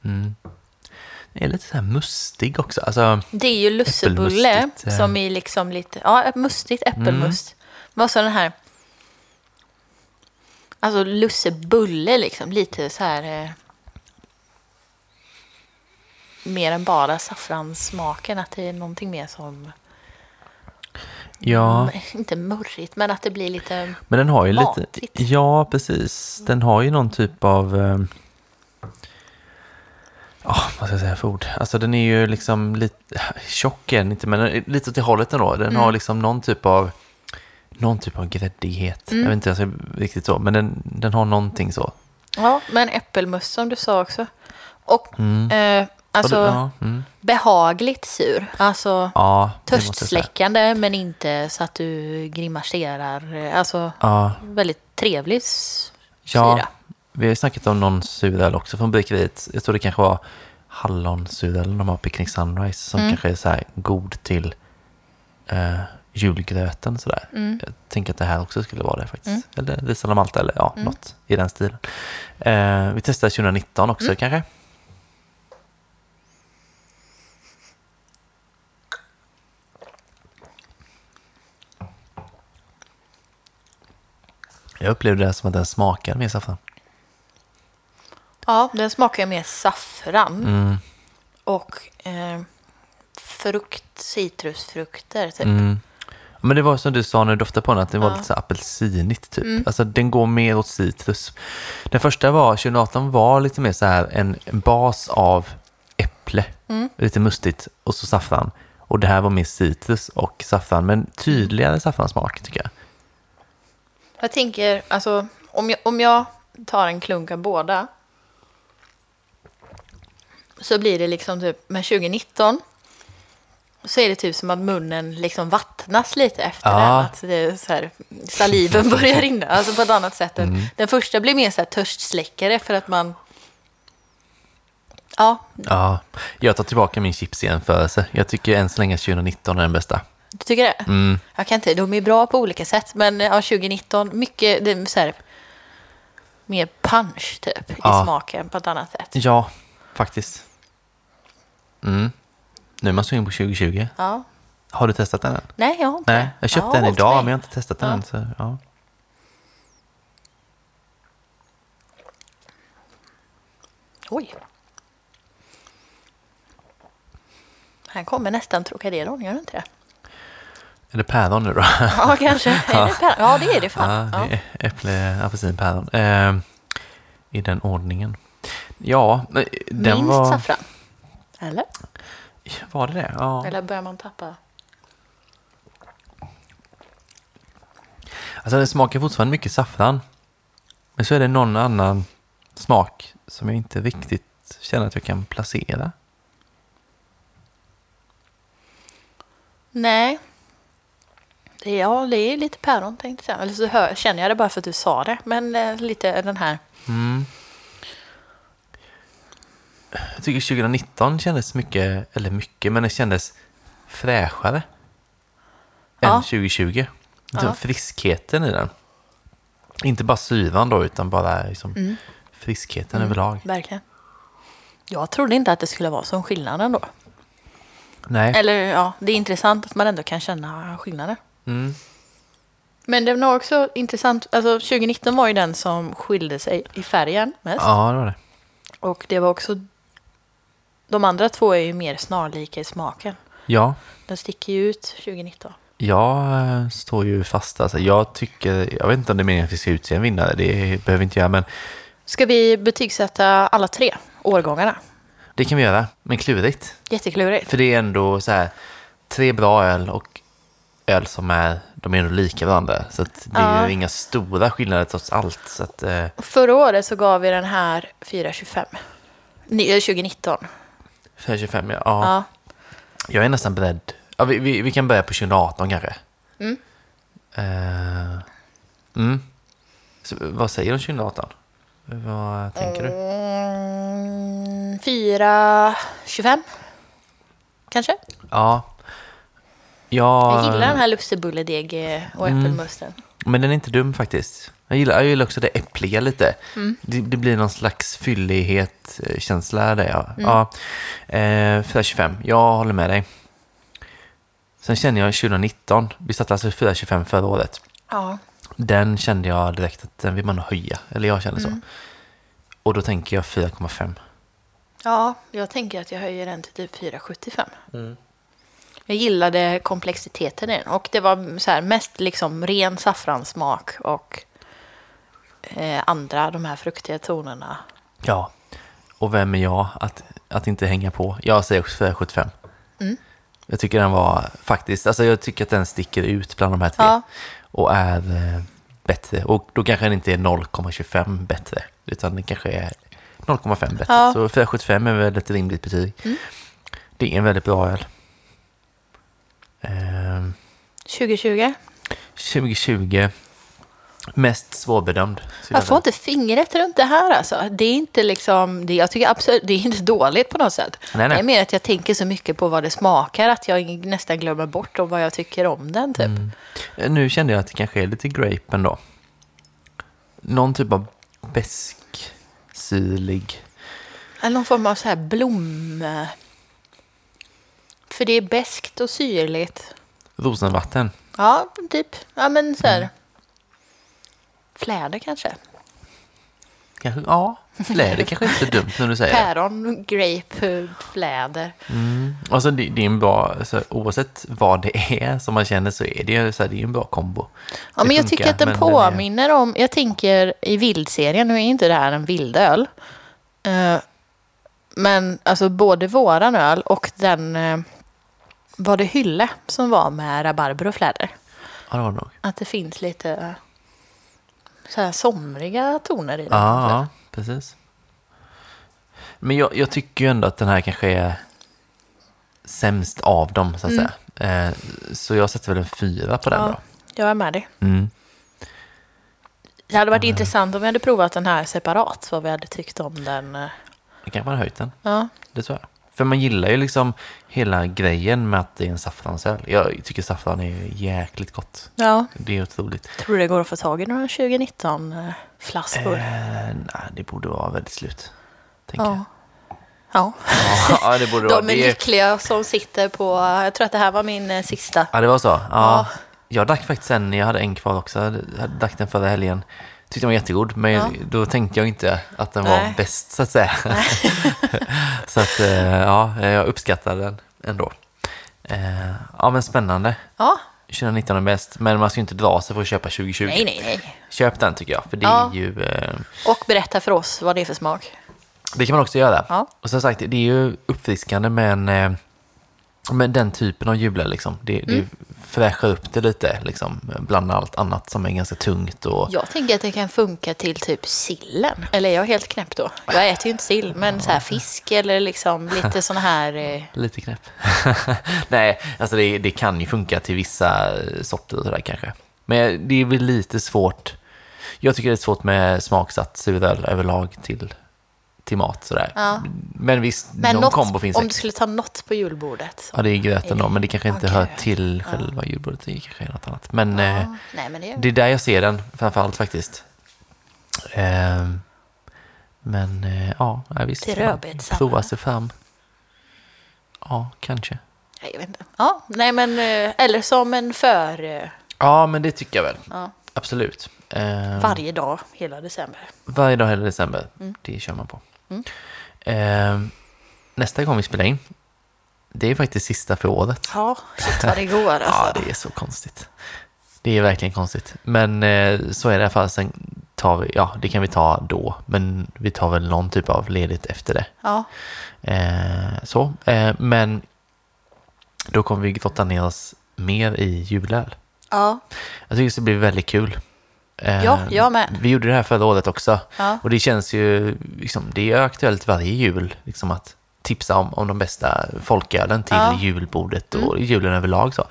Mm. Det är lite så här mustig också. Alltså, Det är ju lussebulle eh. som är liksom lite, ja mustigt äppelmust. Men också den här, alltså lussebulle liksom, lite så här, eh, mer än bara saffranssmaken, att det är någonting mer som, ja, mm, inte murrigt, men att det blir lite, men den har ju lite... matigt. Ja, precis. Den har ju någon typ av... eh, Ja, vad ska jag säga för ord? Alltså den är ju liksom lite... Tjock är den inte, men lite åt det hållet ändå. Den Mm. har liksom någon typ av... Någon typ av gräddighet. Mm. Jag vet inte alltså, riktigt så, men den, den har någonting så. ja, men äppelmust som du sa också. Och Mm. eh, alltså ja, mm. behagligt sur, alltså ja, törstsläckande men inte så att du grimaserar, alltså Ja, väldigt trevlig s- Ja, syra. vi har ju snackat om någon suröl också från bryggeriet. Jag tror det kanske var hallonsuröl de har Picnic Sunrise som Mm. kanske är så här god till eh, julgröten sådär. Mm. Jag tänker att det här också skulle vara det faktiskt. Mm. Eller Riesel och Malta eller ja, Mm. något i den stilen. Eh, vi testar 2019 också Mm. kanske. Jag upplevde det som att den smakade mer saffran. Ja, den smakar mer saffran Mm. och eh, frukt, citrusfrukter typ. Mm. Men det var som du sa när du doftade på den, att det var Ja. lite så apelsinigt typ. Mm. Alltså den går mer åt citrus. Den första var, 2018 var lite mer så här en en bas av äpple, Mm. lite mustigt, och så saffran. Och det här var mer citrus och saffran, men tydligare saffransmak tycker jag. Jag tänker, alltså om jag, om jag tar en klunk av båda så blir det liksom typ, med 2019 så är det typ som att munnen liksom vattnas lite efter Ja. den. Att det är så här, saliven börjar rinna, alltså på ett annat sätt. Mm. Den första blir mer så här törstsläckare för att man... Ja, Ja, jag tar tillbaka min chipsjämförelse. Jag tycker än så länge 2019 är den bästa. Du tycker det? Mm. Jag kan inte, de är bra på olika sätt, men ja, 2019, mycket det är så här, mer punch typ i Ja. smaken på ett annat sätt. Ja, faktiskt. Mm. Nu är man sugen på 2020. Ja. Har du testat den än? Nej, jag har inte Nej, jag köpte har den idag mig. men jag har inte testat den Ja. än. Så, ja. Oj. Här kommer nästan Trocadero, gör det inte det? Är det päron nu då? Ja, kanske. Är det päron? Ja, det är det fan. Ja, Ja. det äpple, apelsin, päron. Eh, I den ordningen. Ja, men den Minst var... saffran. Eller? Var det det? Ja. Eller börjar man tappa? Alltså den smakar fortfarande mycket saffran. Men så är det någon annan smak som jag inte riktigt känner att jag kan placera. Nej. Ja, det är lite päron tänkte jag. Eller så hör, känner jag det bara för att du sa det. Men eh, lite den här. Mm. Jag tycker 2019 kändes mycket, eller mycket, men det kändes fräschare Ja. än 2020. Liksom Ja. Friskheten i den. Inte bara syran då, utan bara liksom Mm. friskheten överlag. Verkligen. Jag trodde inte att det skulle vara sån skillnad ändå. Nej. Eller ja, det är intressant att man ändå kan känna skillnader. Mm. Men det var också intressant, alltså 2019 var ju den som skilde sig i färgen mest. Ja, det var det. Och det var också, de andra två är ju mer snarlika i smaken. Ja, Den sticker ju ut 2019. jag eh, står ju fast. Alltså, jag tycker, jag vet inte om det är meningen att vi ska utse en vinnare, det behöver vi inte göra, men Ska vi betygsätta alla tre årgångarna? det kan vi göra. Men klurigt. Jätteklurigt. För det är ändå så här, tre bra öl och öl som är, de är ändå lika varandra. Så det är Ja. ju inga stora skillnader trots allt. Så att, eh, Förra året så gav vi den här 4,25. Ni- eh, 2019. 425, ja. ja. Ja. Jag är nästan beredd. Ja, vi, vi, vi kan börja på 2018 kanske. Mm. Eh, mm. Så, vad säger du om 2018? Vad tänker du? Mm, 4,25. Kanske? Ja. Ja, Jag gillar den här lussebulledeg eh, och Mm. äppelmusten. Men den är inte dum faktiskt. Jag gillar, jag gillar också det äppliga lite. Mm. Det, det blir någon slags fyllighet, eh, känsla där. Ja. Mm. Ja, eh, 425, jag håller med dig. Sen känner jag 2019, vi satte alltså 425 förra året. Ja. Den kände jag direkt att den vill man höja. Eller jag känner så. Mm. Och då tänker jag 4,5. ja, jag tänker att jag höjer den till typ 4,75. Jag gillade komplexiteten i den. Och det var så här mest liksom ren saffranssmak och eh, andra, de här fruktiga tonerna. Ja. Och vem är jag att, att inte hänga på? Jag säger också 4,75. Mm. Jag tycker den var faktiskt, alltså jag tycker att den sticker ut bland de här tre. Ja. Och är eh, bättre. Och då kanske den inte är 0,25 bättre. Utan den kanske är 0,5 bättre. Ja. Så 4,75 är väl ett rimligt betyg. Mm. Det är en väldigt bra öl. Ehm, 2020. 2020. Mest svårbedömd. Jag får inte fingret runt det här alltså. Det är inte liksom, det, jag tycker absolut, det är inte dåligt på något sätt. Nej, nej. Det är mer att jag tänker så mycket på vad det smakar att jag nästan glömmer bort om vad jag tycker om den typ. Mm. Nu kände jag att det kanske är lite grape ändå. Någon typ av besk, syrlig. Eller någon form av så här blom... För det är beskt och syrligt. Rosenvatten. Ja, typ. Ja, men så här. Mm. Fläder kanske. Kanske, ja, fläder kanske inte är så dumt när du säger. Päron, grape, fläder. Mm. Alltså det, det är en bra, alltså, oavsett vad det är som man känner så är det, så här, det är en bra kombo. Ja, Det men jag funkar, tycker att den den är- påminner om, jag tänker i vildserien, nu är inte det här en vildöl. Eh, men alltså både våran öl och den, eh, var det Hylle som var med rabarber och fläder. Ja, det var det nog. Att det finns lite eh, så här somriga toner i den. Ja, ja, precis. Men jag, jag tycker ju ändå att den här kanske är sämst av dem, så att Mm. säga. Eh, så jag sätter väl en fyra på den Ja. då. Jag är med dig. Mm. Det hade varit intressant om vi hade provat den här separat, vad vi hade tyckt om den. Det kanske man har höjt den, Ja, det tror jag. För man gillar ju liksom hela grejen med att det är en saffransöl. Jag tycker saffran är jäkligt gott. ja. Det är otroligt. tror du det går att få tag i några 2019-flaskor? Eh, nej, det borde vara väldigt slut. Tänker ja. Ja. jag. Ja, det borde vara. De är lyckliga som sitter på, jag tror att det här var min eh, sista. ja, det var så. Ja. Ja. Jag drack faktiskt en, jag hade en kvar också. Jag drack den förra helgen. Tyckte den var jättegod, men Ja. då tänkte jag inte att den var Nej. bäst så att säga. så att, eh, ja, jag uppskattade den ändå. Eh, Ja, men spännande. Ja, 2019 är bäst, men man ska ju inte dra sig för att köpa 2020. nej, nej, nej. Köp den tycker jag, för det Ja. är ju... Eh, Och berätta för oss vad det är för smak. det kan man också göra. Ja. Och som sagt, det är ju uppfriskande med, en, eh, med den typen av jular. Liksom. Det, det Mm. fräschar upp det lite, liksom, bland allt annat som är ganska tungt. Och, Jag tänker att det kan funka till typ sillen. Eller är jag helt knäpp då? Jag äter ju inte sill, men så här fisk eller liksom lite såna här... eh, Lite knäpp. Nej, alltså det, det kan ju funka till vissa sorter och sådär kanske. Men det är väl lite svårt. Jag tycker det är svårt med smaksatt suröl överlag till, till mat sådär. Ja. Men visst, Men någon något, kombo finns om du skulle ta något på julbordet. Ja, det är gröten då, men det kanske inte Okej. hör till själva julbordet. Det kanske är något annat. Men eh, Ja, nej, men det är... det är där jag ser den framförallt faktiskt. Eh, men eh, ja, ja, visst. Till rödbetssallad. Prova sig fram. Ja, kanske. Jag vet inte. Ja, nej men... eh, Eller som en för... eh, Ja, men det tycker jag väl. Ja, Absolut. Eh, varje dag hela december. varje dag hela december. Mm. Det kör man på. Mm. Eh, nästa gång vi spelar in, det är faktiskt sista för året. Ja, shit vad det går alltså. Ja, det är så konstigt. Det är verkligen konstigt. Men eh, så är det i alla fall. Sen tar vi, ja, det kan vi ta då. Men vi tar väl någon typ av ledigt efter det. Ja, Eh, så. Eh, men då kommer vi grotta ner oss mer i julöl. Ja, Jag tycker det ska bli väldigt kul. Eh, Ja, jag med. Vi gjorde det här förra året också. Ja. Och det känns ju, liksom, det är aktuellt varje jul, liksom att tipsa om, om de bästa folkölen till Ja. Mm. julbordet och julen överlag. Så.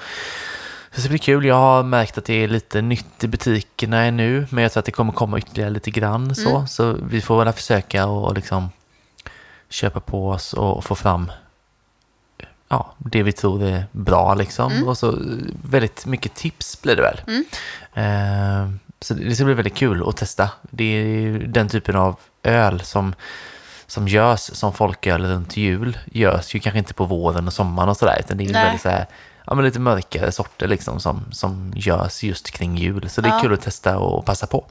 Så det blir kul. Jag har märkt att det är lite nytt i butikerna ännu, men jag tror att det kommer komma ytterligare lite grann. Så, Mm. så vi får väl försöka och liksom köpa på oss och få fram ja, det vi tror är bra liksom. Mm. Och så väldigt mycket tips blir det väl. Eh, så det ska bli väldigt kul att testa. Det är den typen av öl som, som görs som folköl runt jul. Görs ju kanske inte på våren och sommaren och sådär. Utan det är Nej. väldigt så här, ja, men lite mörkare sorter liksom som, som görs just kring jul. Så det är Ja. kul att testa och passa på.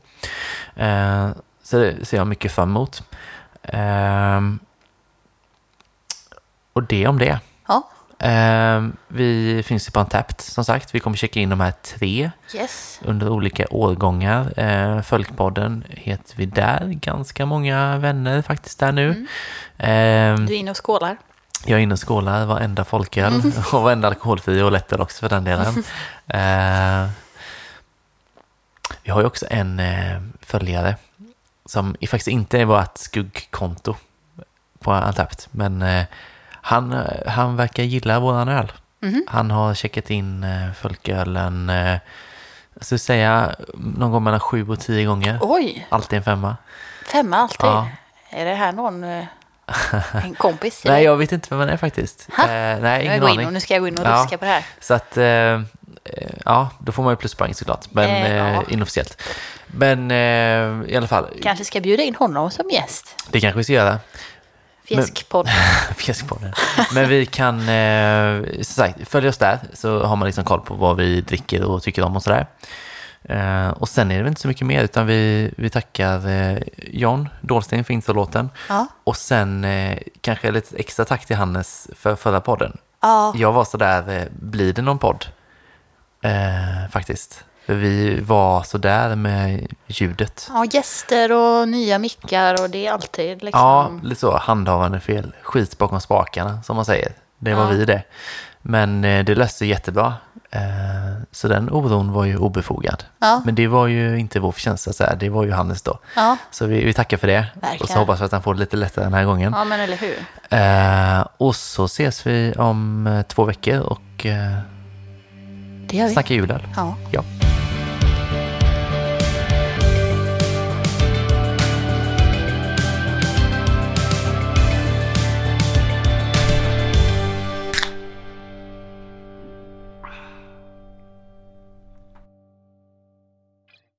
Eh, så det ser jag mycket fram emot. Ehm, och det om det. Ehm, vi finns ju på Antapt som sagt. Vi kommer checka in de här tre Yes. under olika årgångar. Eh, Folkpodden heter vi där. Ganska många vänner faktiskt där nu. Ehm, Du är inne och skålar. jag är inne och skålar varenda folköl och varenda alkoholfri och lättöl också för den delen. Eh, vi har ju också en eh, följare som i- faktiskt inte är vårt skuggkonto på Antapt, men eh, han, eh, han verkar gilla våran öl. Han har checkat in eh, folkölen, eh, jag skulle säga någon gång mellan sju och tio gånger. Oj, Alltid en femma. femma alltid. Ja. Är det här någon, en kompis? Nej, jag vet inte vem han är faktiskt. Eh, nej, jag ingen in aning. nu ska jag gå in och Ja. ruska på det här. Så att, eh, ja, då får man ju pluspoäng såklart. Men Eh, ja. inofficiellt. Men i alla fall, Kanske ska bjuda in honom som gäst. det kanske vi ska göra. Fjäskpodd. Fjäskpodden. Men vi kan, eh, sagt, följa oss där så har man liksom koll på vad vi dricker och tycker om och sådär. Eh, och sen är det väl inte så mycket mer utan vi, vi tackar eh, John Dahlsten för introlåten. Ja. Och sen eh, kanske lite extra tack till Hannes för förra podden. Ja, Jag var sådär, eh, blir det någon podd? Eh, faktiskt. Vi var sådär med ljudet. ja, gäster och nya mickar och det är alltid liksom... Ja, lite så handhavande fel. Skit bakom spakarna, som man säger. Det var Ja. vi det. Men eh, det löste sig jättebra. Eh, så den oron var ju obefogad. Ja. Men det var ju inte vår förtjänst, så det var ju Hannes då. Ja. Så vi, vi tackar för det. Verkligen. Och så hoppas vi att han får det lite lättare den här gången. ja, men eller hur. Eh, och så ses vi om två veckor och Det gör vi. snackar julöl. Ja. Ja.